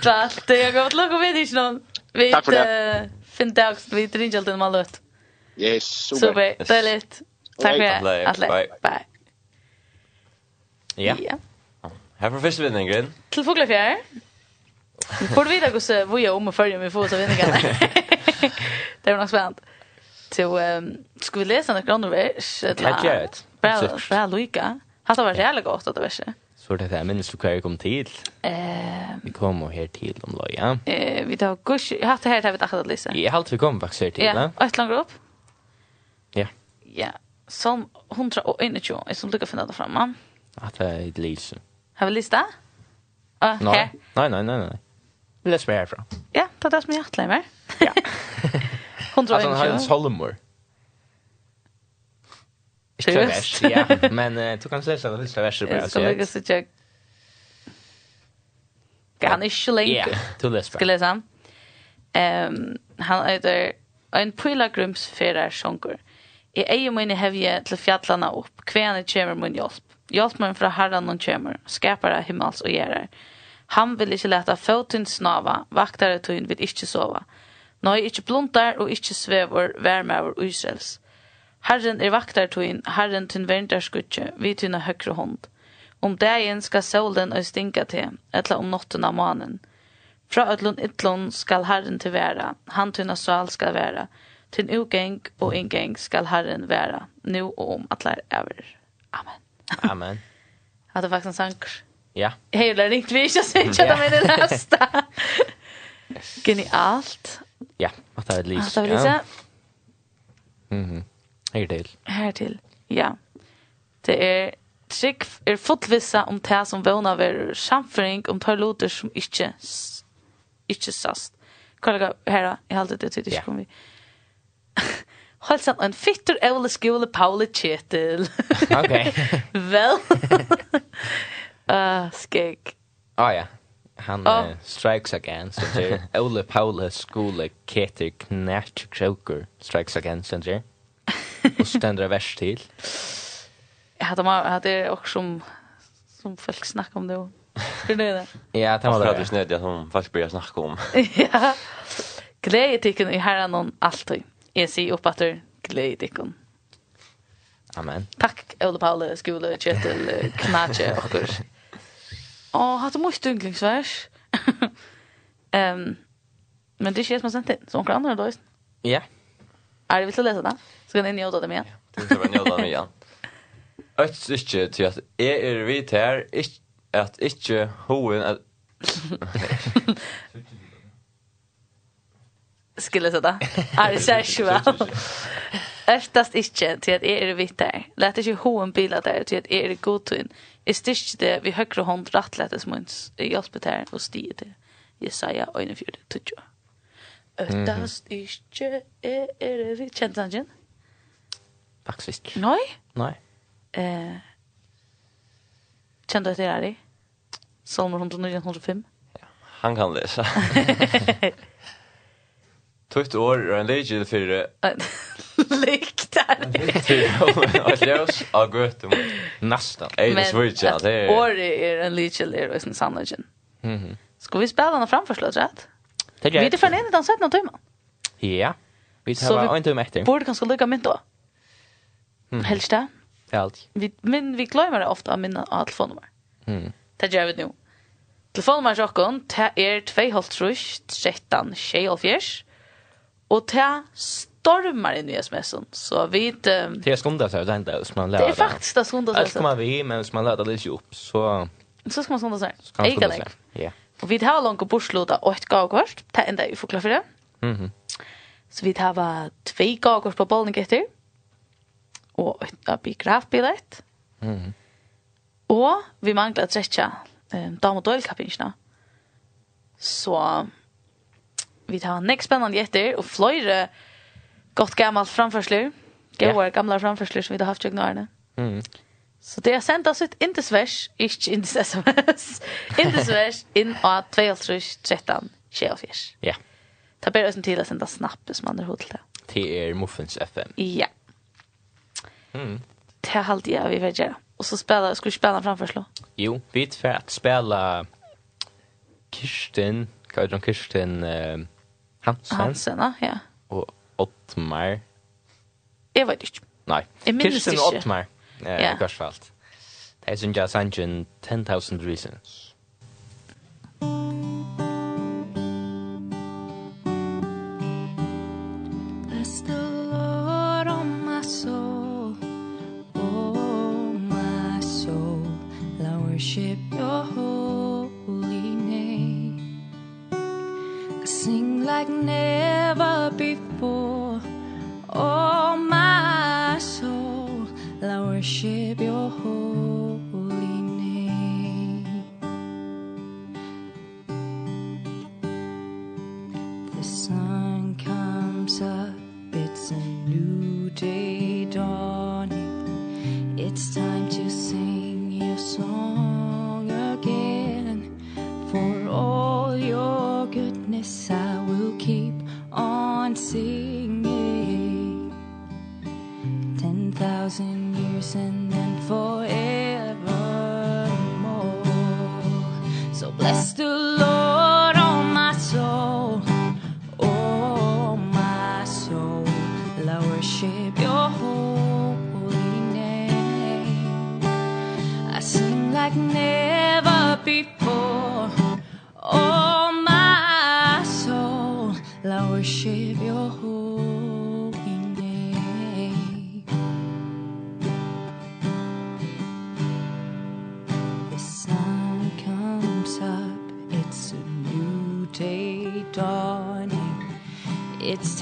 Takk, det er godt lukk og vi er. Takk for det. Fint dag, vi drinker alltid en løtt. Yes, super. Super, det är litt. Tack för det, Atle. Bye. Ja. Här får första vinningen. Til Foglafjær. Får du vite hvordan vi er om och følger om vi får oss av det är nog spännande. Så um, ska vi läsa några andra vers? Det jag greit. Bra, bra Luika. Hatt det vært jævlig godt at det var ikke. Så det är minst hur jag kom till. Eh, vi kom och här till om loja. Eh, vi tar kurs. Jag har haft det här där vi tänkte att läsa. Jag har alltid kom faktiskt här till. Ja, ett långt upp. Ja. Ja. Som 121 är som lukar finna det framme. Att det är ett lys. Har vi lista? Ah, nej. nej, nej, nej, nej. Vi läser mig härifrån. Ja, det är det som jag har hatt lämmer. Ja. 121. Alltså han har en solomor. Ikke vers, ja. Men uh, du kan se sånn første verset bare. Jeg skal lukke seg tjekk. Han er ikke lengt. Ja, du leser bare. Skal lese han? Um, han heter en pilgrimsfærer sjunker. I eie mine hevje til fjallene opp, kvene kommer min hjelp. Hjelp mun fra herren hun kommer, skapare himmels og gjerer. Han vil ikke leta foten snava, vaktare tøyen vil ikke sova. Nå er ikke blundar og ikke svever, vær med over Israels. Herren er vaktar tuin, Herren tun verndarskutje, vi tunna høgre hånd. Om dagen skal solen og stinka til, etla om notten av manen. Fra ödlun ytlun skal Herren til vera, han tunna sal skal vera, tun ugeng og ingeng skal Herren vera, nu og om atlar ever. Amen. Amen. Hade faktiskt en sank. Ja. Hela ringt vi inte så inte det med det nästa. Genialt. Ja, att det är lite. Att det är lite. Mhm. Hertil. Hertil, ja. Det er trygg er fotvissa om det som vågna ver samføring om tar låter som ikke ikke sast. Kollega herra, jeg halte det til det ikke kom vi. Halsan, en fitter evle skole Paula Kjetil. ok. Vel. uh, skik. Å oh, ja. Han oh. uh, strikes again, sånn Ole Pauli skole Kjetil knært kroker strikes again, sånn och ständra värst till. Jag hade man hade också som som folk snackar om det och Hur det där? Ja, det var det. Det snöd jag som folk börjar snacka om. ja. Glädje tycker ni här någon alltid. Jag ser upp att det glädje tycker Amen. Tack Ola Paula skola Kjetil Knatje och kurs. Åh, hade måste ynglingsvärs. Ehm men det känns man sent in. Så några andra då. Ja. Är det vill läsa det? Ska ni njuta det med? Ja, det ska vi njuta det med, ja. Ett stycke till att jag är vid här, at ikke hoen att... Skulle jag säga det? Ja, det ser så väl. Öftast inte till att er är vid här. Lät inte hoen bila där till att er är god in. Är styrst det vid högre hånd rattlättes munns. Jag hjälpte här och stiger det. Jesaja 41, 20. Öftast inte är vid vitt. Känns han igen? Faktiskt. Nej? Nej. Eh, kände du att det är det? Salmer 109, 105? Ja, han kan läsa. Tukt år er en legil för Liktar. Och ljus av gött mot nästan. Ej, det svårt. Det är år är en legil är en sannogen. Mhm. Ska vi spela den framför slått rätt? Vi det för en dans sett någon timme. Ja. Vi tar en timme efter. Borde kanske lycka mynt då. Mm. Helst det? Ja, alltid. Vi, men vi glömmer det ofta av minna av telefonnummer. Mm. Det gör vi nu. Telefonnummer till oss är 2,5 13 24 Och det stormar in i sms'en. Så vi inte... Um, det är skundat sig, det är inte som man lär. Det är faktiskt det skundat sig. Allt kommer vi, men som man lär det lite upp, så... Så ska man skundat sig. Så kan man skundat sig, ja. Og vi har langt bortsluta og et gavkvart. Det enda vi får forklarer for det. Mm -hmm. Så vi har två gavkvart på bollen etter og et biografbillett. Mm. Og vi mangler at trekja um, dam og døylkappingsna. Så vi tar nek spennende gjetter og fløyre godt gammalt framførsler. Gåar yeah. gamla framførsler som vi har haft tjøkken årene. Mm. Så det har sendt oss ut inn til svers, ikke inn til sms, inn til svers, inn av 12, 13, 24. Ja. Yeah. Ta bare oss til å sende snapp hvis man er hodet til det. Det er Muffins FM. Ja. Yeah. Mm. Det er halvt ja, vi vet jag. Och så spela, ska vi spela framför slå? Jo, vi för att spela Kirsten, Kajan Kirsten eh, Hansen. Hansen, ja. Och Ottmar. Jag vet inte. Nej, Kirsten och Ottmar. Eh, ja. Korsfalt. Det är som jag sangen 10,000 reasons. your holy name. I sing like never before. Oh my soul I worship your holy thousand years and then for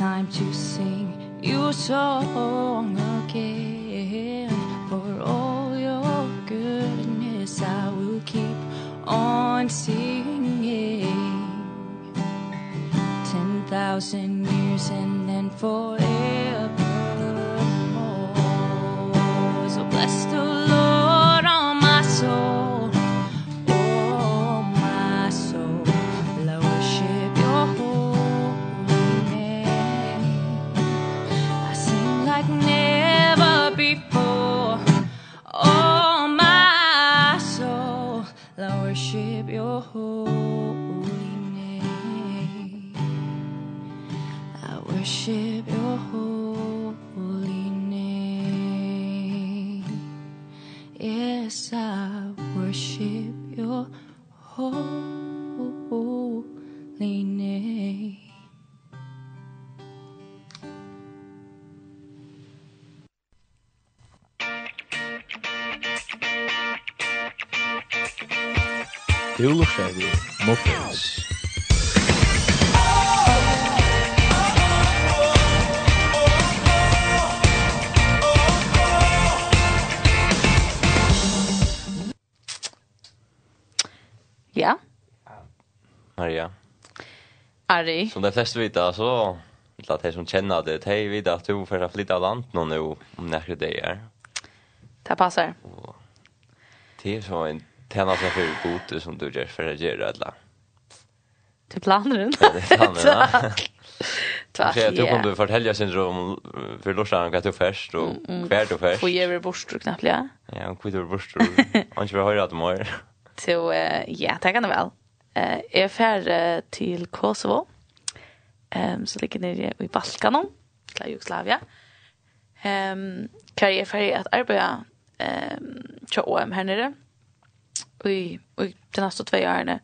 time to sing. Your song again. For all your goodness I will keep on singing. Ten thousand years and then for Harry. Som de fleste vet så till att de som känner det, de vet att du får flytta land någon nu om några dagar. Det passar. Det är så en tjänar sig för god som du gör för att göra det. Till planen. Ja, det är planen. Tack. Jag tror om du fortäljer syndrom för Lorsan kan du först och kvar du först. Får ge dig borst knappt ja. Ja, kvar du borst. Han ska höra att mer. Så ja, tack ändå väl eh är färre till Kosovo. Ehm så ligger nere i Balkan, til Jugoslavia. Ehm kan jag färre att arbeta ehm till OM här nere. Vi vi de nästa två åren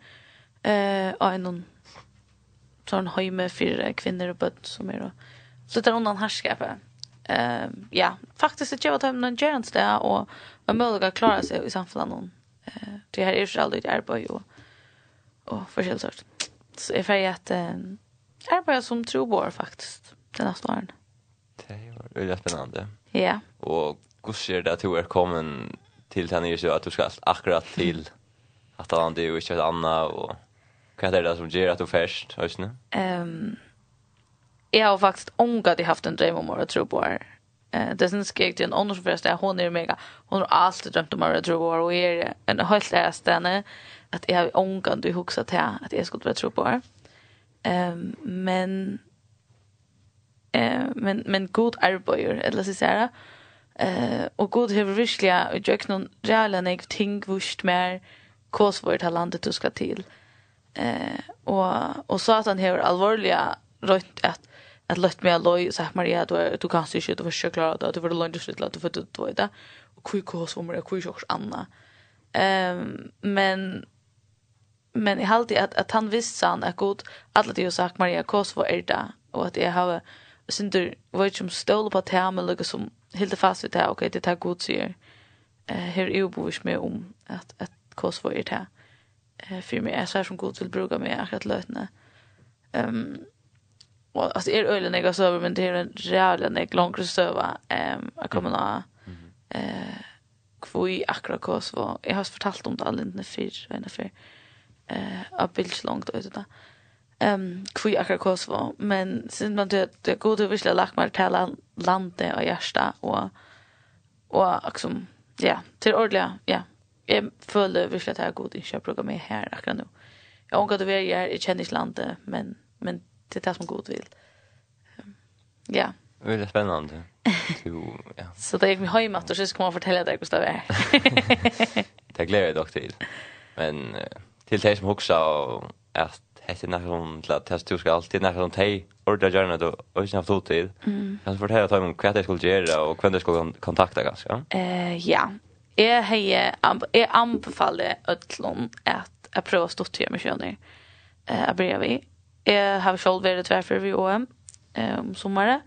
eh och en sån hemme för kvinnor och böt som är då lite undan härskapet Ehm ja faktiskt det jag har någon gärns där och man möjliga klara sig i samfällan eh det här är ju aldrig ett arbete och og forskjellig sort. Så jeg jag får att um, arbeta som trobor faktisk den neste åren. Det var veldig spennende. Ja. Og hvordan ser det at du er kommet til tennis så at du skal akkurat til at han er jo ikke et annet og hva er det som gjør at du först, hörs nu? Ehm jag har faktiskt ångat jag haft en dröm om att tro på er. Eh, det syns jag till en åldersförst där hon är mega. Hon har alltid drömt om att tro på er och är en helt ärstäne. Eh, att jag ångan du huxar till att jag skulle tro på det. Ehm men eh men men god arbeider eller så säga eh och god har verkligen och jag kan reala när ting vurst mer kors har landet du ska till eh och och så att han har allvarliga rätt att att lätt mig alloj så här Maria du du kan sig du försöka klara det du får lunch till att du får det. Då och kul kos om det kul kors Anna ehm men men jag hade att att han visste han är god alla det jag sagt Maria Kosovo är det och att jag har synder vad som stole på det här med som helt fast vid det här okej det tar god sier eh här är obovis med om att att Kosovo är det eh för mig är så här som god vill bruka mig att lötna ehm och alltså är ölen jag så över men det är en jävla nek långt söva ehm jag kommer nå eh kvui akra Kosovo jag har fortalt om det alldeles förr en förr eh av bildslångt ut det. Ehm kvui akkurat Kosovo, men sen man det det går det visst lagt mer till landet och hjärta och och liksom ja, till ordliga, ja. Jag följer visst att jag god i köpruga med här akkurat nu. Jag ångar det vara här i kändislandet, men men det tas det som god vill. Ja. Det är spännande. Jo, ja. Så det gick mig hem att och så ska man fortälla dig det är. det gläder jag dock till. Men till dig som huxar och att det när hon till att testa du ska alltid när hon tej ordra gärna då och sen haft otid. Mm. Kan du fortälla dig om hva det skulle göra och vem det skulle kontakta ganska. Eh ja. Jag heje jag anbefaller öllon att att prova stå till mig sjön. Eh bredvid. Jag har själv varit tvärför vid OM eh om sommaren.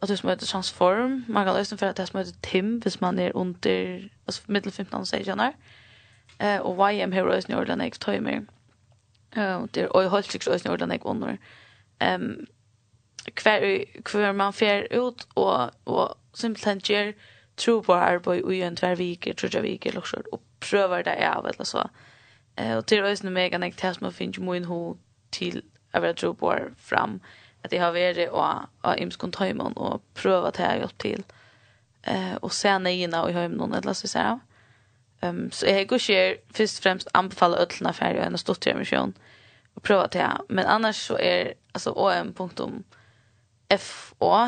Och det som heter transform. Man kan lösa för att det som heter tim hvis man är under alltså mittel 15 och 16 år. Eh och YM her også når den ikke tøy mer. Eh det er og holdt sig også når den ikke under. Ehm kvar kvar man fer ut och og simpelthen ger tro på arbeid i en tvær viker, tror jeg viker, så og prøver det av, eller så. Eh, og til øyne mega jeg tar som å finne min ho til å være tro på fram, at jeg har vært og av imskon tøymon, og prøver det jeg hjelp til. Eh, og se nøyene og i høymon, eller så sier jeg. Um, så jeg går ikke først og fremst anbefale ødelene ferdig enn å stå til emisjon og prøve til det. Men annars så er altså om.fo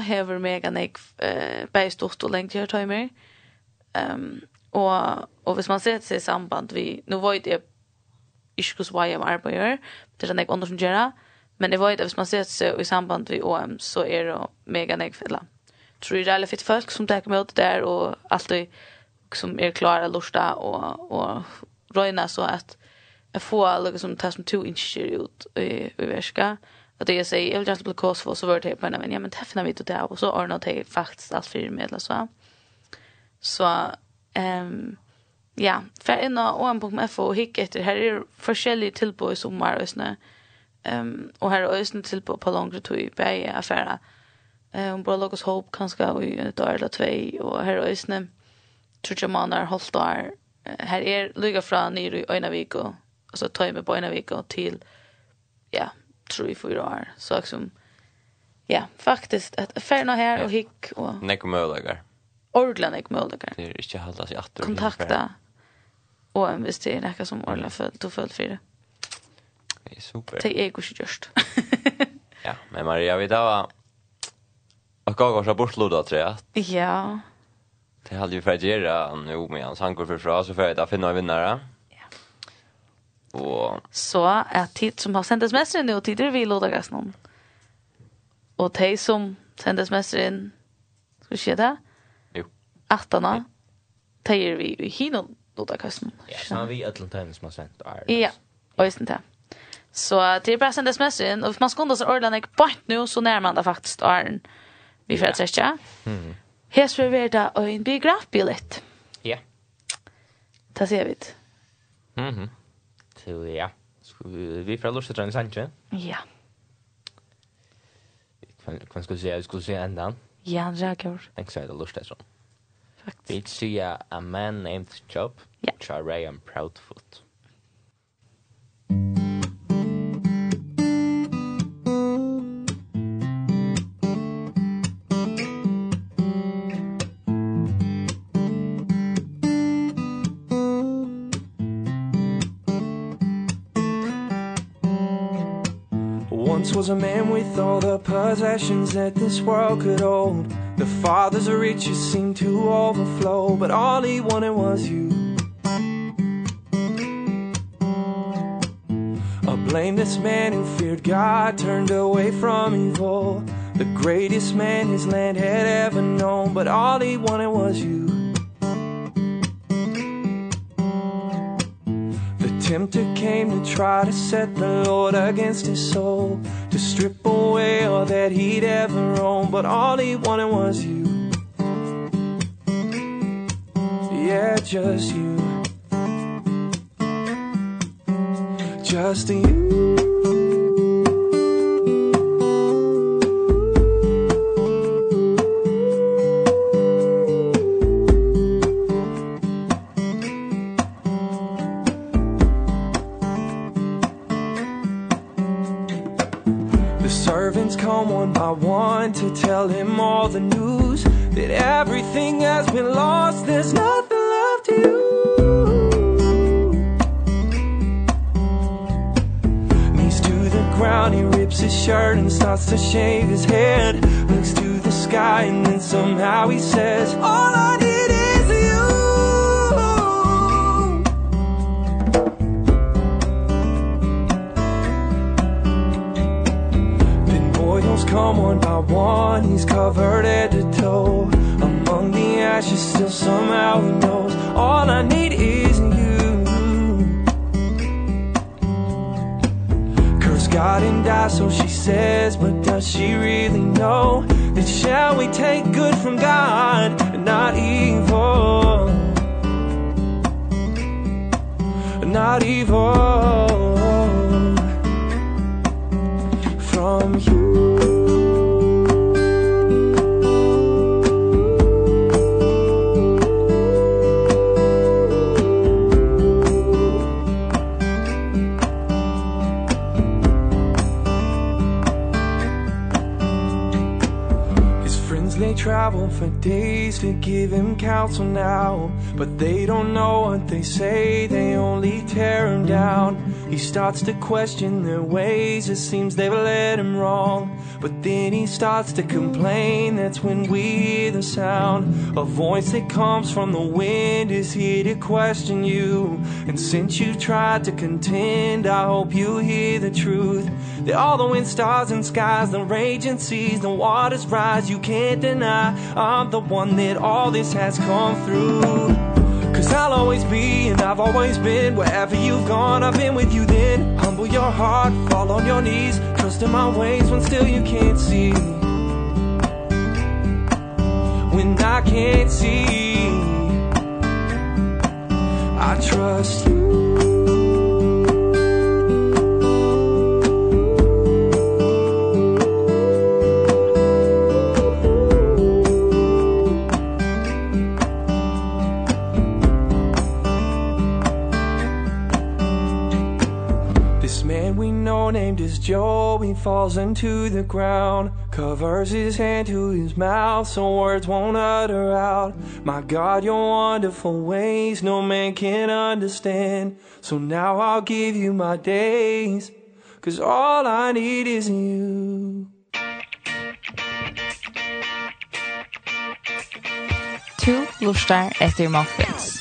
hever mega nek uh, bare stort og lengt gjørtøymer. Um, og, og hvis man ser til samband vi, nå var det ikke hos hva jeg arbeider, det er nek andre som gjør det, men det var det hvis man ser til i samband vi OM så er det mega nek, eller tror jeg det er litt folk som tar med det der og alltid som är klara lusta och och röna så att jag får liksom som tas som to incher ut i verska att det jag säger jag vill just bli kost för så vart det på men ja men träffar vi det och så är något det faktiskt allt för medel så så ehm ja för en och en punkt med för hick efter här är olika tillbud i sommar och snö ehm och här är ösnen tillbud på längre tid på affärer Eh um, bara låg hope kanske i ett år eller två och här är ösnen trutja månader, halvt år. här är lykka från nere i Øynavik och så tar jeg meg på Øynavik och till ja, tror tre, fyra år. Så liksom, ja, faktiskt att färna här och hick och nek möjligar ordentligt nek mølager. Det er ikke halda seg atter. Kontakta. och en visst det er nekka som ordentligt følt og följt för Det det er super. Det er ikke just ja, men Maria, vi tar var... Og gav oss av tror jag Ja. Det hade ju för att göra nu med hans han går för fra så får jag finna en vinnare. Ja. Och så är tid som har sändes sms nu och tider vi låter gas någon. Och de som sändes sms in ska ske det? Jo. Attarna. De vi i hinon låter gas någon. Ja, så vi Atlanten som har sänt. Ja. Och just det. Så det är bara sändes sms in och man ska undra så ordla nek bort nu så närmar man det faktiskt Arn. Vi får träffa. Mm. Hes vi ver da og en biografbilett. Ja. Ta ser vi det. Mhm. Så ja. Skal vi vi får fra Lorset Trønnes Sanje? Ja. Kan skal se, skal se skulle si enda. Ja, han rækker. Jeg sier det Lorset Trønnes. Faktisk. Vi ser A Man Named Job, ja. Charay and Proudfoot. Mm. was a man with all the possessions that this world could hold. The father's riches seemed to overflow But all he wanted was you. A blameless man who feared God Turned away from evil. The greatest man his land had ever known But all he wanted was you. tempter came to try to set the Lord against his soul. To strip away all that he'd ever owned But all he wanted was you. Yeah, just you. Just you. question their ways. It seems they've led him wrong. But then he starts to complain. That's when we, the sound A voice that comes from the wind Is here to question you. And since you tried to contend I hope you hear the truth. That all the wind, stars and skies The raging seas, the waters rise. You can't deny I'm the one that all this has come through. Cause I'll always be and I've always been Wherever you've gone, I've been with you then. Humble your heart, fall on your knees Trust in my ways when still you can't see. When I can't see I trust you. as he falls into the ground Covers his hand to his mouth so words won't utter out. My God, your wonderful ways no man can understand. So now I'll give you my days Cause all I need is you. Tu lustar etter muffins.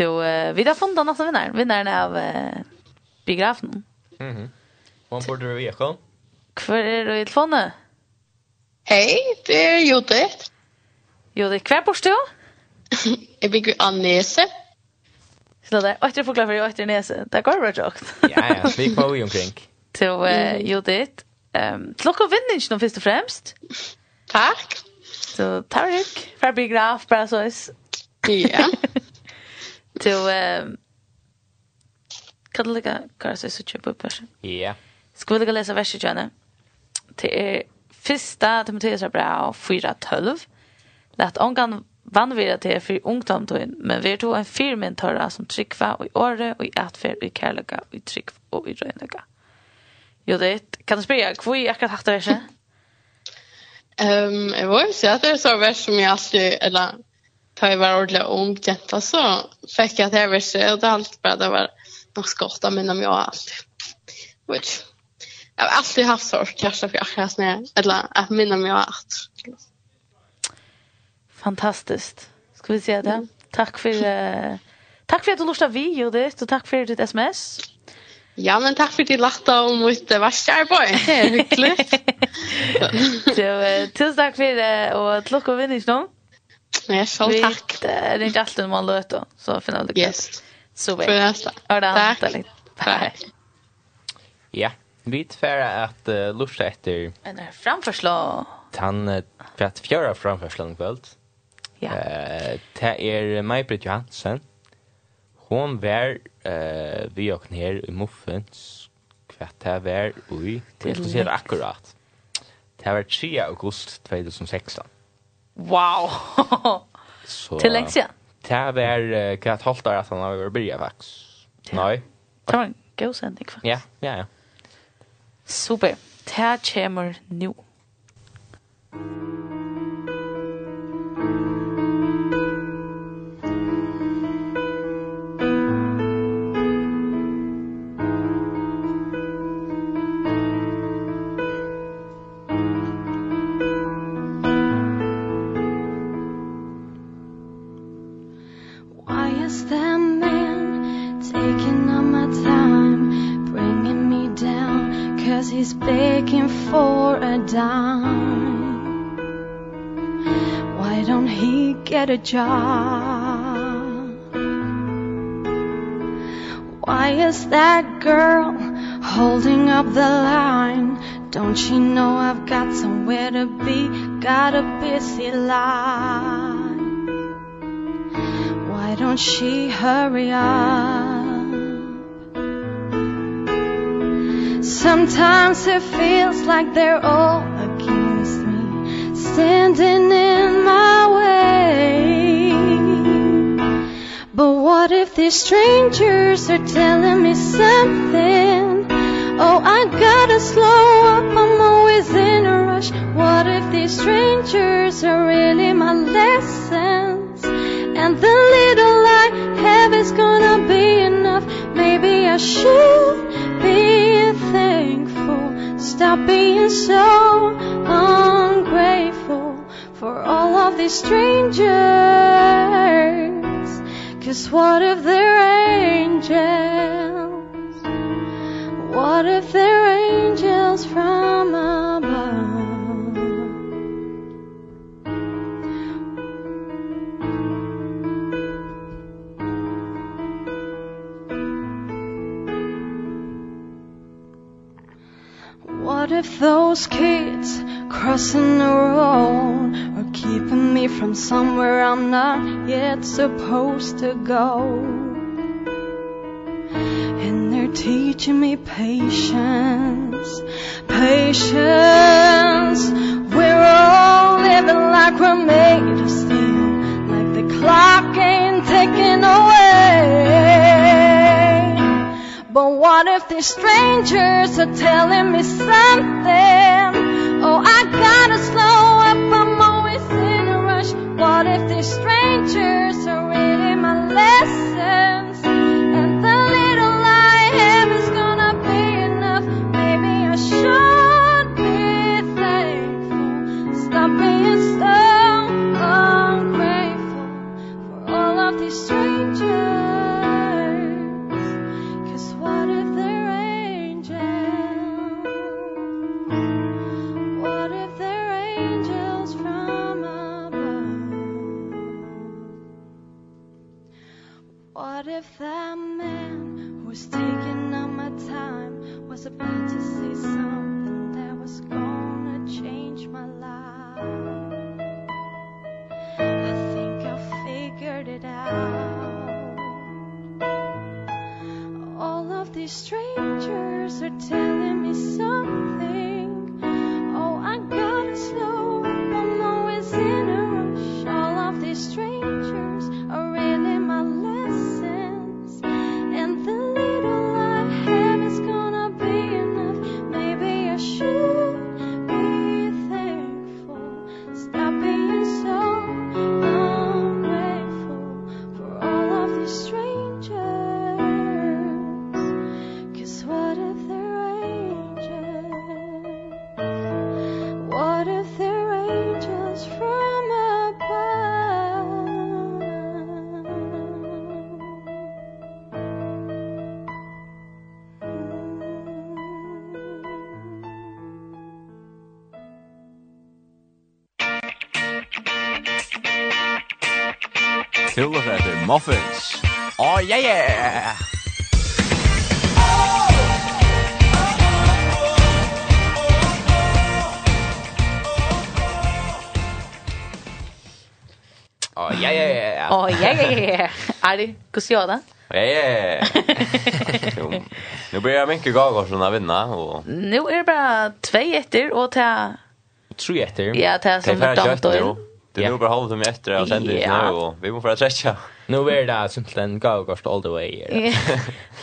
Så uh, vi har funnit någon vinnare. Vinnaren av uh, biografen. Mm -hmm. Hon borde du veta. Kvar är du i telefonen? Hej, det är Judith. Judith, kvar bor du? jag bygger Annese. Så där, åter förklara för åter Annese. Det går bra jokt. ja, ja, vi kommer ju omkring. Så uh, Judith, ehm um, klockan vinner inte någon först och främst. Tack. Så tack. För biograf, bara så. Ja. Du, kan du lägga kvar sig så köpa upp versen? Ja. Ska vi lägga läsa versen, Janne? Det är första Timoteus är bra, 4.12. Lät ångan vannvira till er för ungdomtøyen, men vi er to en firmen tørra som tryggva og i åre og i atfer, og i kærlega og i tryggva og i røyndega. Jo, det kan du spyrja, hvor er akkurat hatt verset? Um, jeg var jo si at det er så vers som jeg alltid, eller ta jag var ordentligt ung jenta så fick jag det här var och det allt bara det var nog skott av mina om jag alltid which jag har alltid haft sort jag ska jag akkurat när eller att minna mig allt. fantastiskt ska vi se det tack för uh, tack för att du lustade vi Judith och tack för ditt sms Ja, men takk for at du lagt av mot varsarbeid. Det er hyggelig. Så tusen takk for det, og til dere vinner ikke noen. Ja, så tack. Det är inte alltid man låter så för något. Yes. Så vi. För nästa. Ja, tack. Tack. Ja, vi tvära att uh, lusta efter en framförslag. Tan för att fjöra framförslagen kväll. Ja. Eh, det är Maj-Britt Johansen. Hon var eh vi och ner i Muffens kvart det var oj det är akkurat. Det var 3 august 2016. Wow. så, Till länge sedan. Det här var kvart halvt hålla att han har börjat faktiskt. Nej. Det var en god sändning faktiskt. Ja, ja, ja. Super. Det här kommer nu. Thank. is begging for a dime Why don't he get a job? Why is that girl holding up the line? Don't she know I've got somewhere to be, got a busy life? Why don't she hurry up? Sometimes it feels like they're all against me Standing in my way. But what if these strangers are telling me something? Oh, I gotta slow up, I'm always in a rush. What if these strangers are really my lessons? And the little I have is gonna be enough. Maybe I should stop being so ungrateful for all of these strangers Cause what if they're angels? What if they're angels from us? What if those kids crossing the road Are keeping me from somewhere I'm not yet supposed to go? And they're teaching me patience Patience. We're all living like we're made of steel Like the clock ain't ticking away. But what if these strangers are telling me something? Oh, I gotta slow up, I'm always in a rush. What if these strangers are reading my lessons? And the little I have is gonna be enough. Maybe I should be thankful. Stop being so ungrateful for all of these strangers. But if that man who was taking up my time. Was about to say something that was gonna change my life. I think I figured it out. All of these strangers are telling me something. Oh, I gotta slow, I'm always in a rush. All of these strangers are Kul för det muffins. Oh yeah yeah. Oh ja, ja. Åh, ja, ja, ja. yeah. Ari, kus jag då? Ja, ja, ja. Nu börjar Minke Gagarsen vinna. Och... Nu er det bara två etter, og til... Tre etter. Ja, ta som ett damtor. Det är nog bara halvt om efter jag sänder det nu och vi måste fortsätta. Nu är det simpelthen go all the way.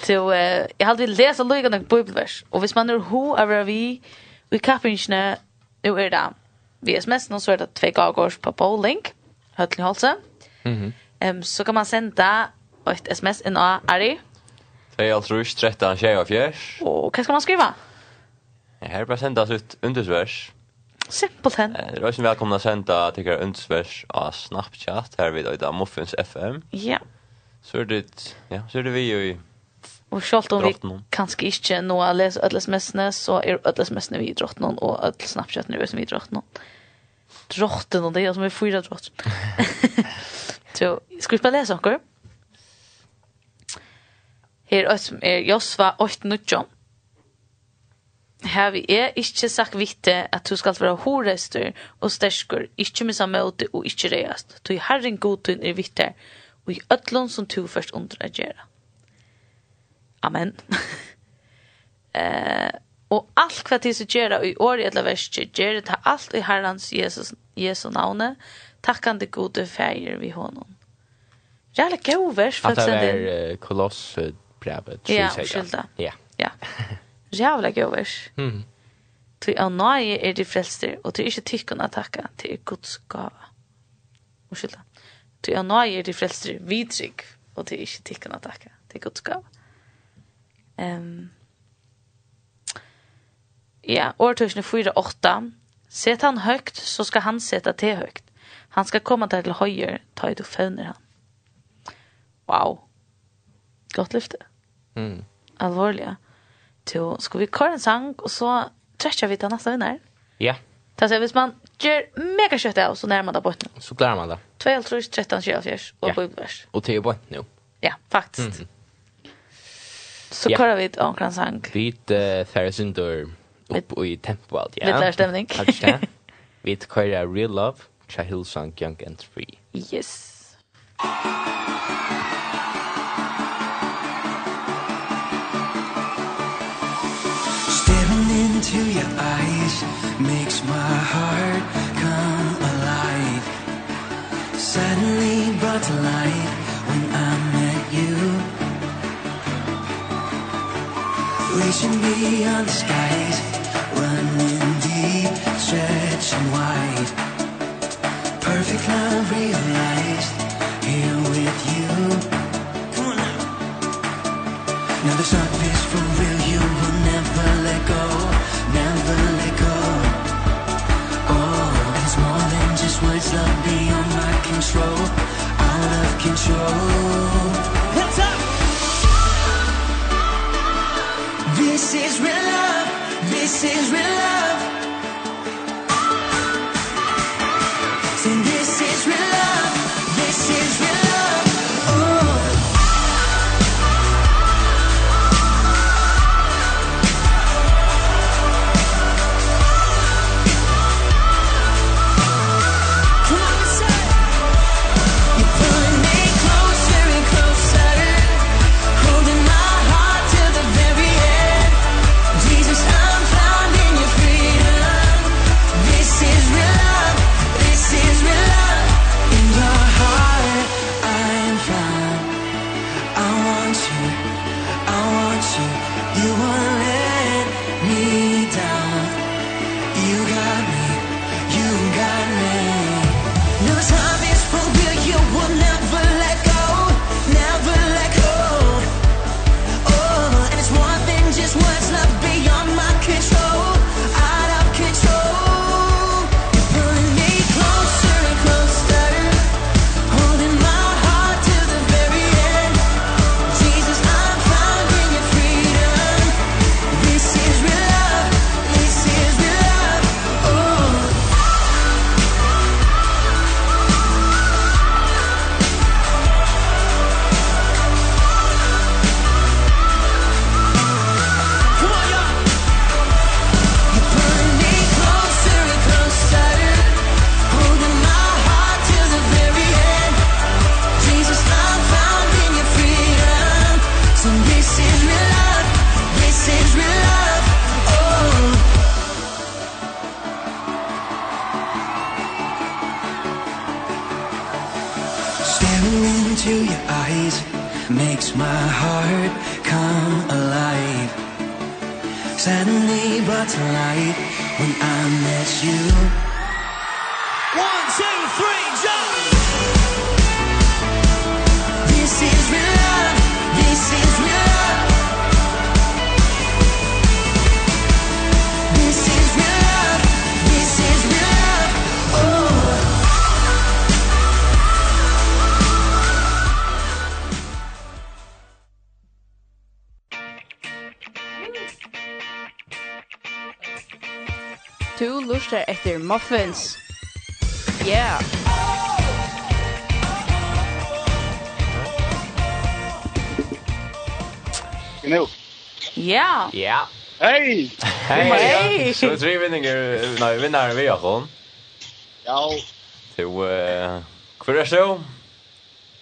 Så jag hade läst och lugna bibelvers och hvis man är ho är vi vi kapinsna nu är det vi är mest någon sort det två gagors på bowling höll halsen. Mhm. Ehm så kan man sända ett SMS in a Ari. Det är alltså 13 tjejer och fjärs. Och vad ska man skriva? Jag har bara sändas ut undersvers. Simpelthen. Eh, Røysen välkomna senta till er ønsvers av Snapchat, här vid Øyda Muffins FM. Ja. Så är det, ja, så är det vi ju i Och självt om vi kanske inte nå har lest alle smsene, så är alle smsene vi i drottene, og alle Snapchatene er som vi någon. Drotten och det är som er fyra drott. så, ska vi bare lese noe? Her er Josva 8.19. Her vi er ikke sagt vitte at du skal være horester og sterskur, ikke missa møte og ikke reast. Du er herren godtun er vitte, og i ødlån som du først undrar å gjøre. Amen. eh, og alt hva til som gjør i året eller verset, gjør det alt i herrens Jesus, Jesu navne, takkande gode feir vi honom. Ræle gau vers, for. At det er koloss brevet, Ja, skylda. Ja. Ja. jævla gåvor. Mm. Ty av nøye er de frelster, og ty inte tyckon att tacka till Guds gåva. Ursäkta. Ty av nøye er de frelster vidrygg og ty inte tyckon att tacka Guds gåva. Ehm um, Ja, årtusene 4-8. Set han høgt, så skal han seta te høgt. Han skal komme deg til høyre, ta i du føvner han. Wow. Godt lyfte. Mm. Alvorlig, ja to ska vi köra en sang, och så träffar vi till nästa vinner. Ja. Ta seg, hvis man gör mega kött av, så nærmer man det bort nå. Så klarar man det. 12, 13, 24, och ja. bøybevers. Och til bort nu. Ja, faktiskt. Mm. Så ja. vi et omkring sang. Vi the uh, færre synder upp i tempoet, ja. Lite lær stemning. Takk det. Vi kører Real Love, Chahil Sang Young and Free. Yes. Yes. into your eyes makes my heart come alive. Suddenly brought to light when I met you. Reaching beyond the skies Running deep, stretching wide. Perfect love realized Here with you. Come on now. Now the sun is for real It's love beyond my control. Out of control. Hands up! This is real love. This is real love. muffins. Yeah. Nu. Ja. Ja. Hej! Hej! Så tre vinningar, nej, vinnare vi har hon. Ja. Du, eh, kvar är så?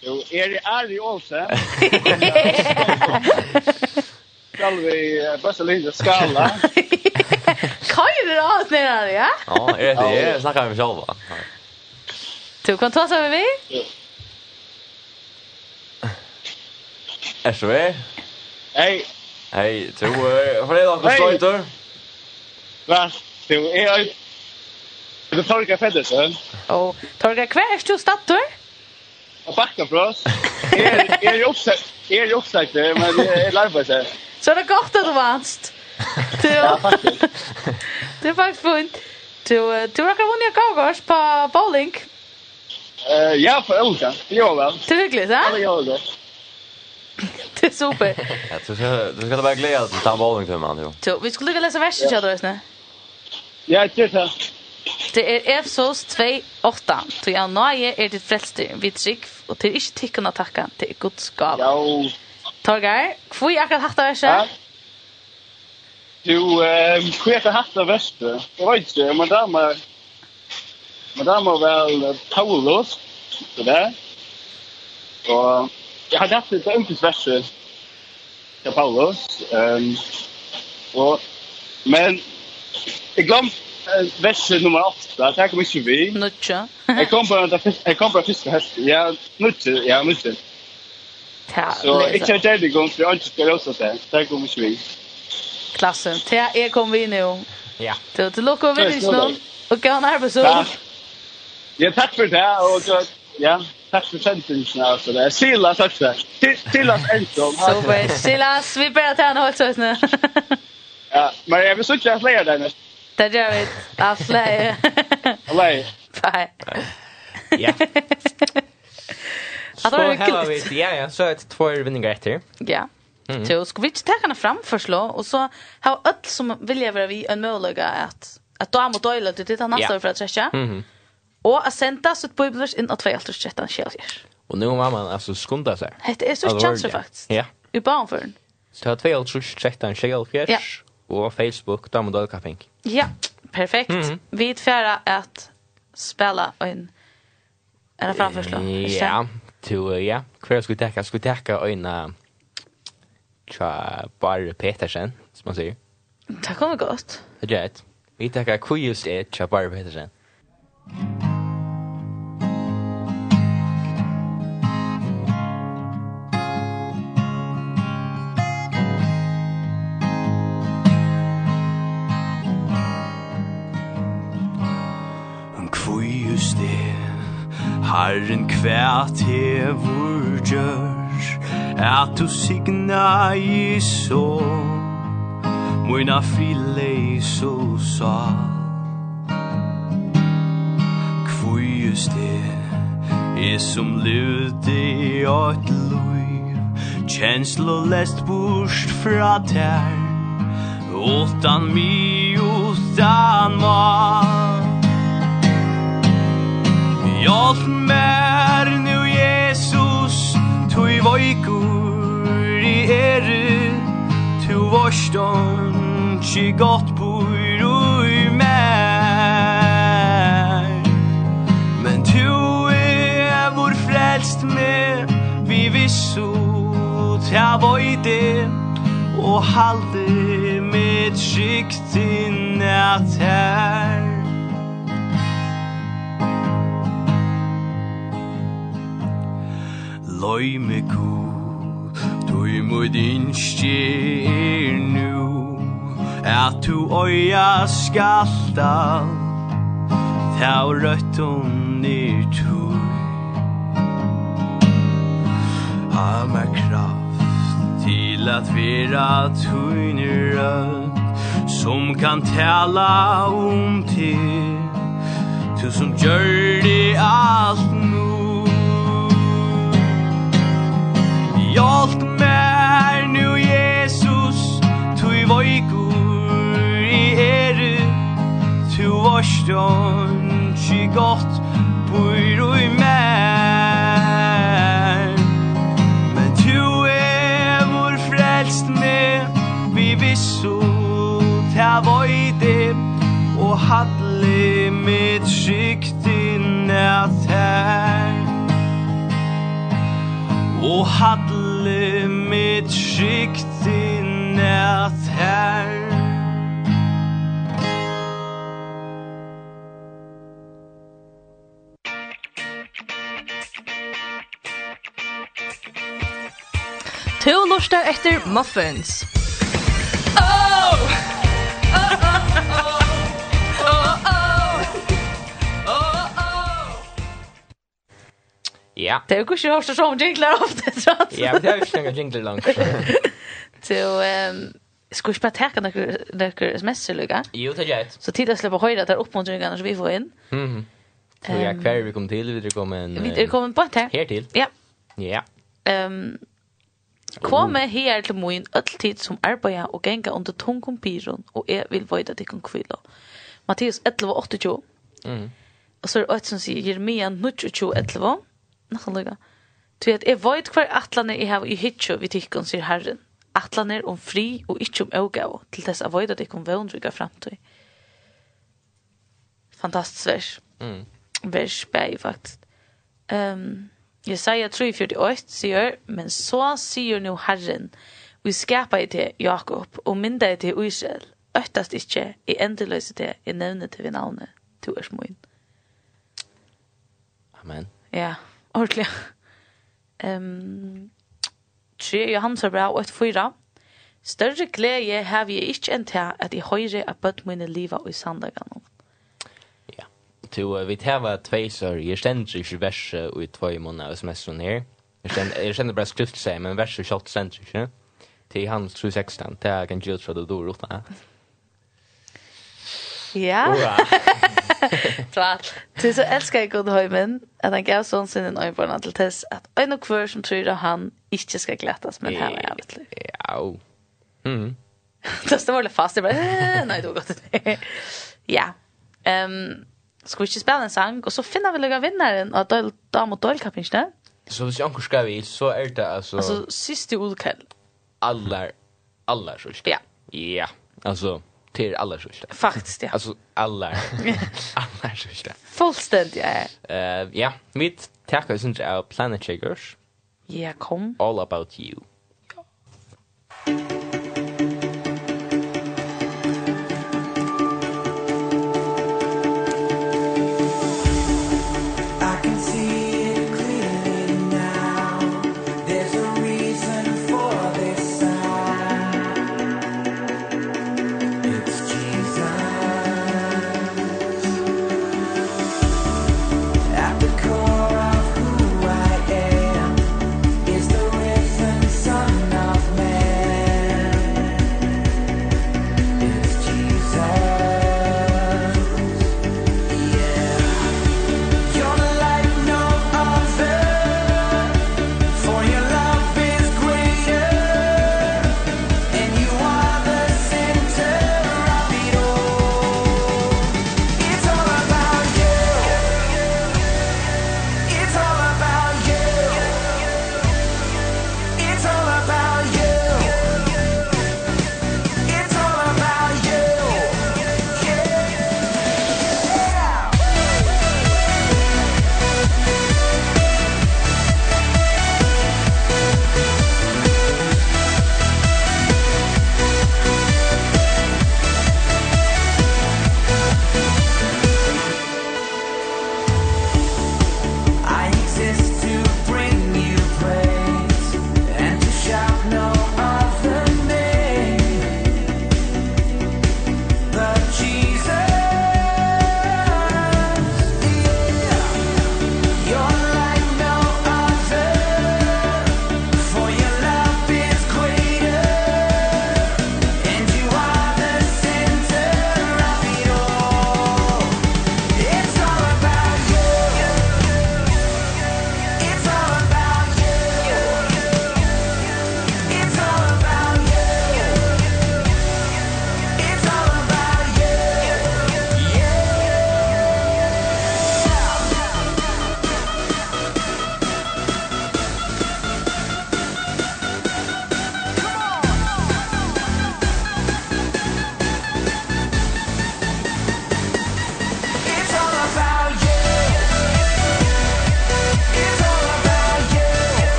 Jo, är det Ari Olsen? Skal vi bøsse linje skala? Kan du da alls ner ja? Ja, är det är snackar vi själva. Du kan ta så med vi? Är så vi? Hej. Hej, du fredag på Stoitor. Va? Du är Du torkar Federsen. Och torkar kvärs du stattor? Och backa för oss. Är är ju uppsagt. Är ju uppsagt, men jeg larvar seg. Så är det godt at du vanst. Du, det er faktisk fint. Du, du råkar vunna kakors på bowling. Uh, ja, på olika. Det gjør vel. Det er hyggelig, ja? Ja, det gjør det. Det er super. ja, du, ska, du ska bara glädja till den bowlingtumman, jo. Jo, vi skulle läsa versen till oss nu. Ja, det gör det. Det er Efsos 2:8. Till jag nöje er ditt frelster, vi trygg og til ikke tikkene att til till Guds gav. Ja, Torgar, hvor er akkurat hatt av verset? Du, hvor er hatt av verset? Jeg vet ikke, men da må Men da må vel Paulus, så der. Og jeg hadde hatt et ønskesverset til Paulus. Um, og, men jeg glemte uh, verset nummer 8, det her kom ikke vi. Nutsja. jeg kom på den første, hest. ja, nutsja, ja, nutsja. Så ikke jeg det gong, for jeg ønsker skal også det. Det kommer ikke vi. Klasse. Til jeg kom vi nå. Ja. Til til lukke over vinnis nå. Og gå nær arbeidsord. Ja. Ja, takk for det. Og ja, takk for sendingen. Altså det. Silas også. Silas Ensom. Super. Silas, vi ber tar han holdt sånn. Ja, men jeg vil sikkert flere der nesten. Det gjør vi. Ja, flere. Flere. Bye. Ja. Så här vi ja ja så ett två vinningar efter. Ja. Så ska vi ta henne fram förslå och så har öll som vill vara vi en möjlighet att att då mot öl att titta nästa för att träcka. Mhm. Och att sända så ett bubblers in att två efter sjätte Celsius. Och nu mamma alltså skunda sig. Det är så chanser faktiskt. Ja. Vi bara för. Så två efter sjätte Celsius och Facebook då mot öl. Ja, perfekt. Vi tvära att spela en en framförslå. framförslag? Ja, to uh, ja, kvar skulle täcka skulle täcka en tja bara Petersen som man säger. Det kommer gott. Det är rätt. Vi täcker kujus är tja bara Petersen. Mm. Herren kvært hevur gjørs At du signa i så Moina frile i så sa Kvujus det Er som lute i åt lui Kjenslo lest burst fra tær Utan mi utan mat. Hjálp mer nu Jesus Tu i vojkur i eru Tu vorston Tji gott bor ui mer. Men tu er vår frelst med Vi vissu Ta vojde Og halde med trygt inn at her. loyme ku Tui mod innskje er nu At tu oia skalta Tau røttum nir tui. Ha mer kraft til at vera tuinir rød Som kan tala om til Du som gjør det alt Hjalt mer nu Jesus Tu i vojkur i eru. Tu varstjon Tji gott Bur ui mer Men tu er vår frelst med Vi vissu Ta vojde Og hadle med Siktin at her Og hadle alle mitt skikt i nät her Tu lustar efter muffins. Ja. Det är kusch hörst så om jinglar ofta så. Ja, det är ju snäga jinglar långt. Så ehm ska vi prata kan det det sms lucka. Jo, det gör Så tittar släppa höjda där uppmuntringarna så vi får inn. Mhm. Så jag kvar vi kom till vi kom en Vi kom en på här. Här til. Ja. Ja. Ehm Komme her til moin alltid som arbeider og genga under tungum byrån, og jeg vil vøyda dikken kvila. Mattias 11 og 28. Mm. Og så er det et som sier Jeremia 28 11. Nakkallega. Tu at jeg vet hver atlaner jeg har i hitjo vi tikkun, sier Herren. Atlaner om fri og ikkje om ågav, til tess avoid at ikkje om vondrygga framtøy. Fantastisk vers. Mm. Vers bei, faktisk. Um, jeg sier 348, sier, men så sier nu Herren, vi skapa i til Jakob, og mynda i til Israel, øktast ikkje, i endeløse til, i nevne til vi navnet, tu er smoin. Amen. Ja. Yeah ordentlig. Um, tre er bra og et fyra. Større glede har vi ikke enn til at jeg høyre at bøtt mine livet og i sandagen. Ja, to, uh, vi tar tvei sør. Jeg stender ikke verset og i tvei måneder som semesteren her. Jeg stender, jeg stender bare skrift seg, men verset kjalt stender ikke. Til hans 3.16, det er kan gjøre det du råd. Ja. Hurra fra alt. Til så elsker jeg god høymen at han gav sånn sin en øyebarna til tess at øyn og kvør som tror at han ikke skal glattas, men han er alt. Ja. Mm. det står veldig fast, jeg bare, nei, det var godt. ja. Um, skal vi ikke spille en sang, og så finner vi lukka vinneren av Dam og Døylkapp, ikke Så hvis jeg anker skal vi, så er det altså... Altså, siste utkall. Allar, allar, så ikke. Ja. Ja, altså till alla skylta. Faktiskt ja. Alltså alla alla skylta. Fullständigt ja. Eh ja, mitt tackar sind er Planet Shakers. Ja, kom. All about you.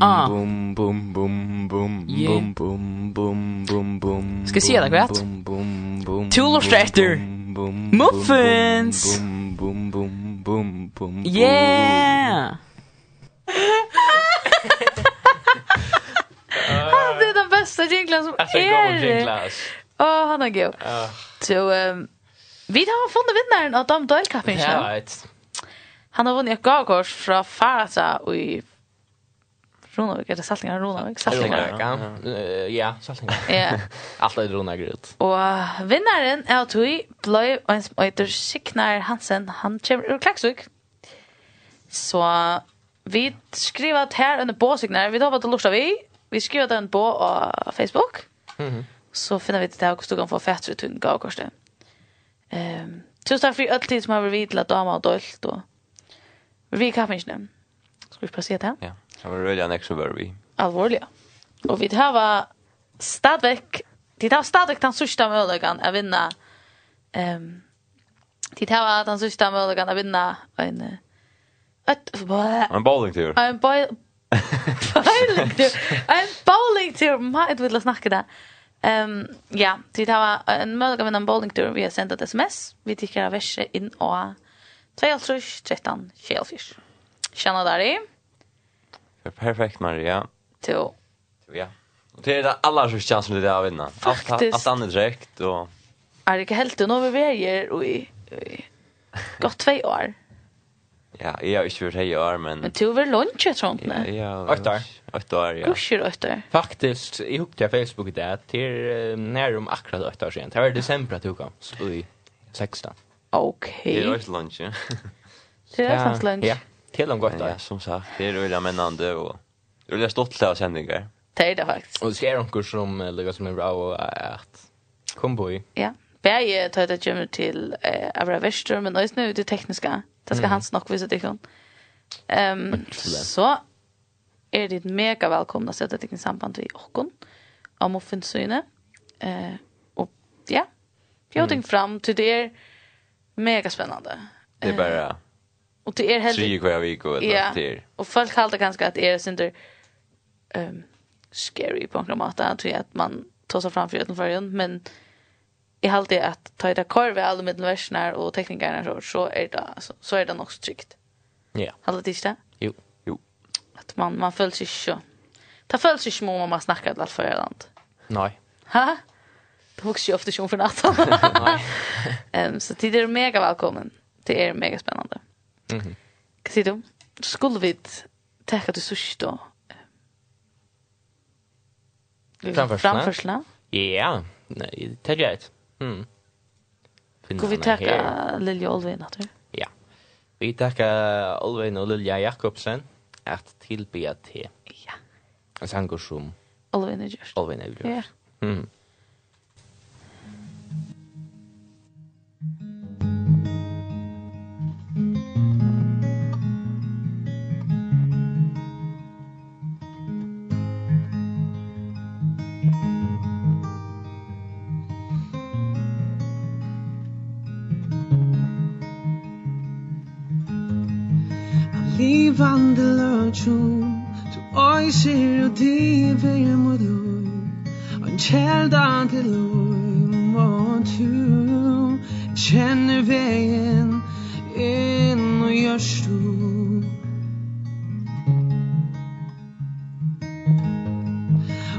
ah. bum bum bum bum yeah. bum bum bum bum bum Ska se det rätt? Toolers efter Muffins bum bum bum bum bum Yeah Det är den bästa jinglen som är Åh, han är god Så vi har funnit vinnaren av Dam Doyle-kappen Ja, Han har vunnit ett gavkors från Farasa och i Ronavik, är det Saltingar Ronavik? Saltingar, ja. Ja, Saltingar. Ja. Allt är Ronavik ut. Og vinnaren er att vi blev en som heter Signar Hansen. Han kommer ur Klagsvik. Så vi skriver at her under båsignar. Vi tar vad det luktar vi. Vi skriver att den på Facebook. Mm. Så finner vi til det här och du kan få fätter til en gavkorste. Um, tusen takk for allt tid som har vært vidt til at dama og dølt, og vi kappar inte nu. Ska vi si det her? Ja. Det var røyla nek som var vi. Alvorlig, Og vi har stadigvæk, de har stadigvæk den sørste möjligheten å vinne, um, de har den sørste möjligheten å vinne en, et, en bowlingtur. En bowlingtur. En bowlingtur. Ma, jeg vil snakke det. Um, ja, de har en möjlighet å vinne en bowlingtur. Vi har sendt et sms. Vi tikkere verset inn og 2, 3, 13, 24. Kjenner där i? perfekt Maria. Jo. Ja. Och det är det alla som känns som det där vinna. Allt allt annat direkt och Är det inte helt nu vi väger och i gott två år. Ja, jag har inte varit här i år, men... Men du var lunch, jag tror inte. Ja, ja. Åtta år. Åtta år, ja. Kurser åtta år. Faktiskt, jag hukte på Facebook det till när om akkurat åtta år sedan. Det var i december att du kom, så i 16. Okej. Det var lunch, ja. Det är faktiskt lunch. Ja till om gott. Ja, som sagt, det är väl männande och det vill jag stått sändningar. Det är det faktiskt. Och det ska onkel som lägger som en rau att kom på i. Ja. Bär tar det ju till eh Avra Wester men det nu det tekniska. Det ska han snack visa dig kon. Ehm så är det mega välkomna så att det i samband vi och kon. Om och. Eh och ja. Bjuding fram till det är mega spännande. Det är bara Och det är helt Tre kvar vi går ja, till. Och folk kallar ganska att det är synder ehm um, scary på något sätt att att man tar sig framför utan förrän men i allt det att ta det kvar vid alla medelversioner och teknikerna så så är det så, så är det nog strikt. Ja. Hade det inte? Jo. Jo. Att man man följs sig så. Ta följs sig små om man snackar allt för land. Nej. Ha? Det hooks ju ofta sjön för natten. Ehm så det är mega välkommen. Det är mega spännande. Mm -hmm. Vad säger du? Skulle vi täcka till sushi då? Framförsla? Framförsla? Ja, nej, det är rätt. Mm. Skulle vi täcka Lilja Olvin att du? Ja. Vi täcka Olvin och Lilja Jakobsen att tillbe till. Ja. En som... Olvin är just. Olvin är just. Ja. Mm. livande løtjon Du øyser og diver mot løy Og en kjelda til løy mot du Kjenner veien inn og gjørst du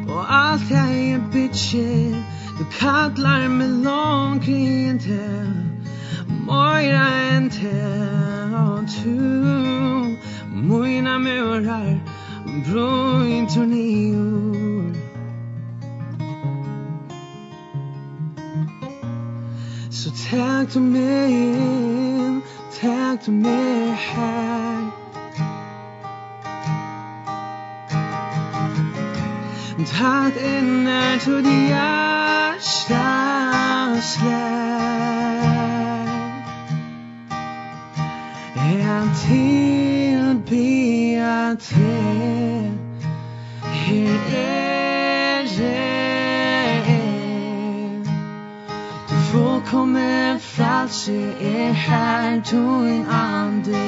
Og alt jeg er bitcher Du kallar meg langri enn til Moira enn til Og du Moina murar orar Bruin torniur Så tag du mig in Tag du mig här Tag in er til de hjertas lær En tid deg til Her er jeg Du er her Du en andre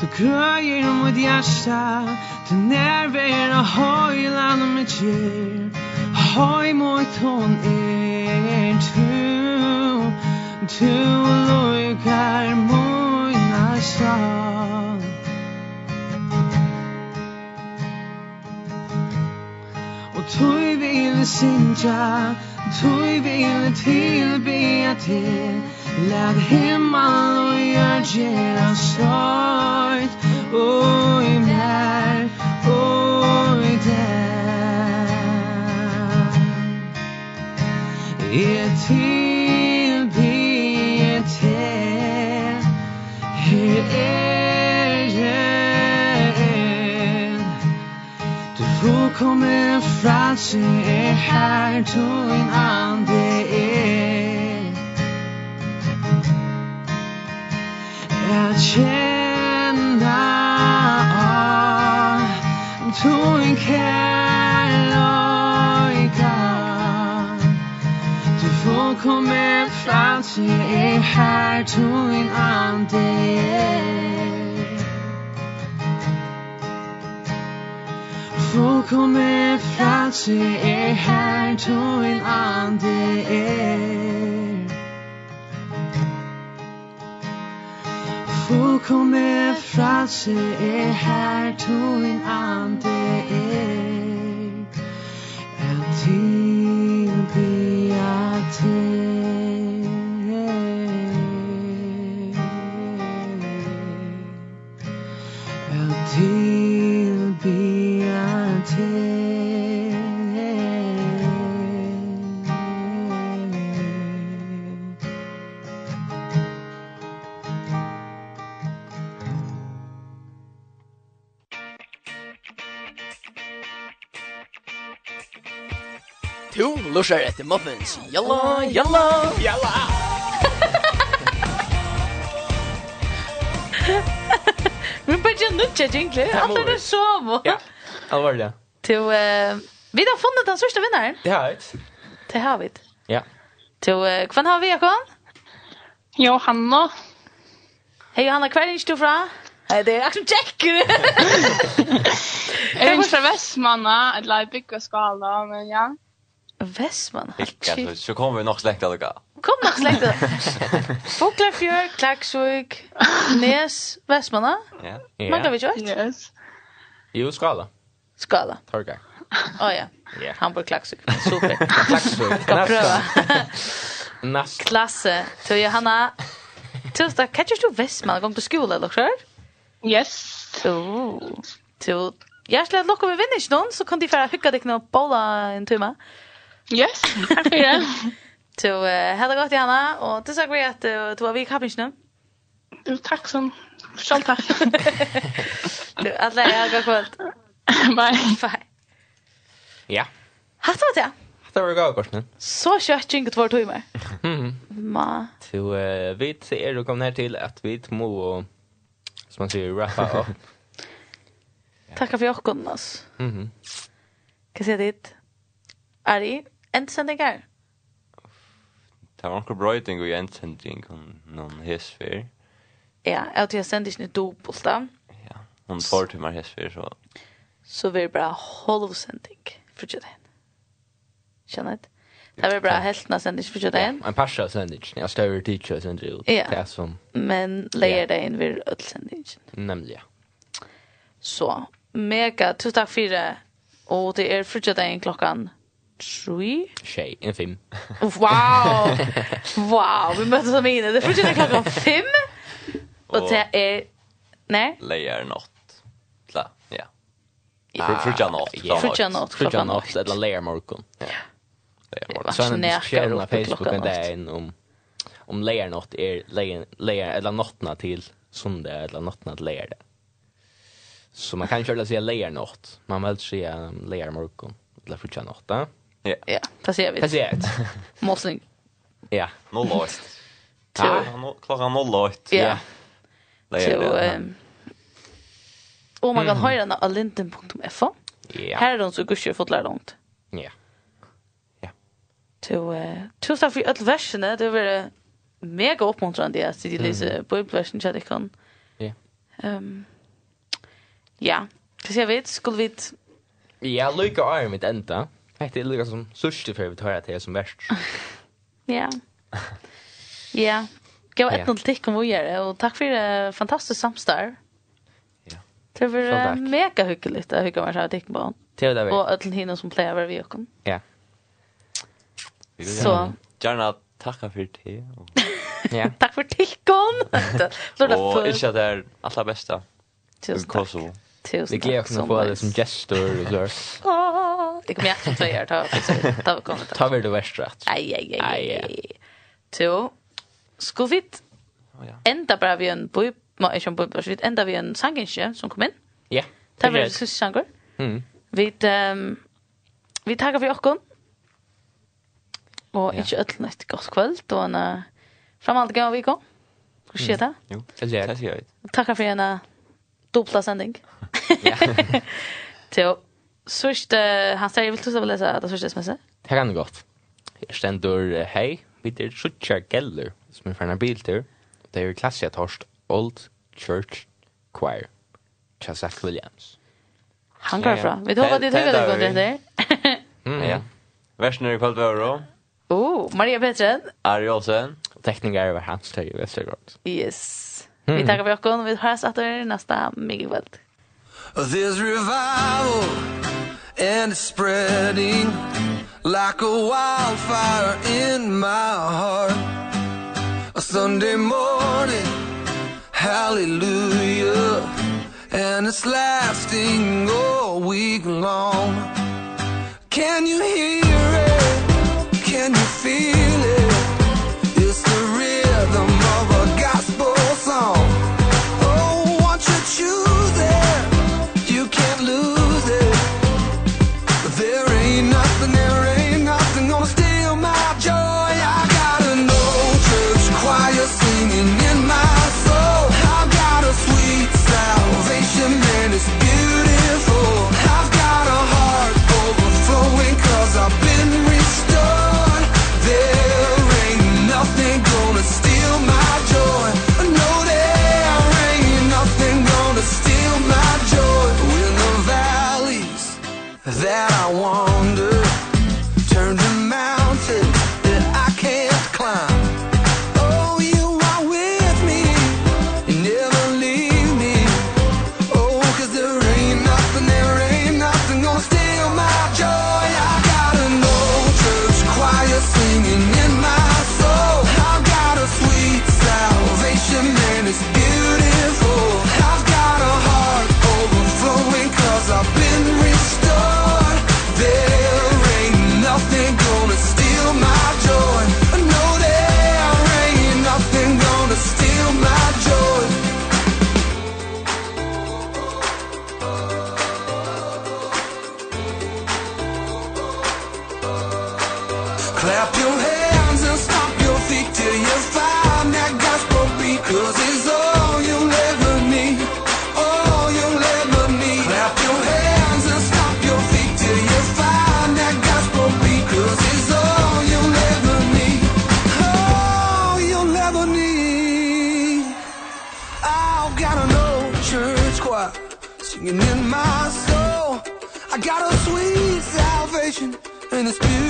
Du grøyer om mitt hjärsta Du nerver og høyland om mitt kjær Høy mot hon Tu 주로 갈 문하셔 Og tui vil sinja, tui vil tilbya til. Lad himmel og gjør gjerra søyt Og i mer, og i der. Jeg tid kommer frelse er her, troen ande er. Jeg kjenner troen kærløyga. Du får komme frelsen er her, troen ande er. Fullkomne frelse er her, tøyen ande er. Fullkomne frelse er her, tøyen ande er. At tilbe at lusher at the muffins. Jalla, jalla, jalla. Men bara jag nutcha jingle. Allt är så. Ja, allvarligt. Till eh vi har funnit den största vinnaren. Det har vi. Det har vi. Ja. Till eh kvann har vi Jakob? Johanna. Hej Johanna, kvar är du från? Nei, det er akkurat tjekk. Jeg er ikke fra Vestmanna, eller i og skala, men ja. Vestman. Ikke, så kommer vi nok slekt alle. Kom nok slekta. alle. Foklerfjør, Nes, Vestmanna. Ja. Yeah. Mange vi kjørt? Yes. Jo, Skala. Skala. Torgag. Å oh, ja. Yeah. Hamburg, Klaksvig. Super. Klaksvig. Skal prøve. Nast. Klasse. Så Johanna, tusen takk. Kan du Vestmanna? Kom til skola, eller? Yes. Oh. Så, hjertelig at lukke med vinnish ikke så kan de få hygge dig noen bolla en timme. Ja. Yes, här det. Så ha det gott Johanna och tusen tack för att du har var vid kapningen. Tack så Själv tack. Du, alla är jag gott. Bye. Bye. Ja. Hatt var det? Hatt var det gott gott nu. Så kött inte två timmar. Mm. Ma. Så vi ser och kommer här till att vi må och som man säger rappa upp. Tackar för jocken oss. Mhm. Kan se dit. Ari, endsendingar? Det var anker brøyting og endsending om noen hesfer. Ja, jeg tror jeg sender ikke noe dobbelt da. Ja, noen får timer hesfer, så... Så vi er bare holvsending, for ikke det. Skjønner du? Det var bra heltna sender ikke for ikke det. Ja, en parsa sender Jag står større teacher sender jo. Ja, det som... men lägger det inn ved ødelsending. Nemlig, ja. Så, mega, tusen takk for det. Og det er for ikke det klokkan tre. Tjej, en fem. Wow! wow, vi möttes av mine. Det första är klockan fem. Og det är... Nej? Lejer något. Ja. Frutja något. Frutja något. Frutja något. Eller lejer morgon. Ja. Så han diskuterar på Facebook en dag om om lejer något är lejer eller någotna till söndag eller någotna till lejer det. Så man kan ju köra sig lejer något. Man vill säga lejer morgon eller frutja något. Ja. Ja. Ja, ser Placerat. Målsning. Ja, 0-8. Ja, klockan 0-8. Ja. Så, ehm... Oh man kan höra den av Ja. Här är de så gusher fått lära långt. Ja. Ja. Så, tusen tack för alla verserna. Det var mega uppmuntrande att sitta och läsa bibelversen till kan. Ja. Ehm... Ja. Kan jag vi, skulle vi... Ja, lycka är mitt enda. Ja. Hette er lika som sørste for vi tar til som verst. Ja. Ja. Gå et noe tikk om å gjøre, og takk for det fantastisk samstar. Ja. Det var mega hyggelig å hygge meg seg tikk på. Det var det. Og ødelen hinne som pleier å være vi og kom. Ja. Så. Gjerne takk for det. Ja. Takk for tilkom. Og ikke at det er aller beste. Tusen takk. Kosovo. Tusen Vi gleder oss å få det som gestor og sånn. Åh, det kommer jeg til å ta ta, ta, ta, ta vel det verst rett. Ei, ei, ei, ei. Så, skal vi enda bare vi en boi, ikke en boi, vi enda vi en sangenskje som kom inn. Ja. Det var det siste sanger. Vi, vi takker vi okken. Og ikke ødelen et godt kveld. og en fremhåndig gang av vikon. Hva skjer det? Jo, det skjer det. Takkar for en dubbla sending. Ja. Til sørste, han sier, vil du så lese det sørste sms? Det kan det godt. Her stender, hei, vi er sørste geller, som er ferdig biltur. Det er klassisk torst, Old Church Choir, Chazak Williams. Han går fra. Vi du at de tykker det går godt etter? Ja. Versen er i kveld var det Oh, Maria Petren. Ari Olsen. Tekniker var hans tøy i Vestergaard. Yes. Vi tackar för oss och vi hörs åter nästa mycket kveld. There's revival and it's spreading like a wildfire in my heart. A Sunday morning, hallelujah, and it's lasting all week long. Can you hear it? Can you feel it? in the spirit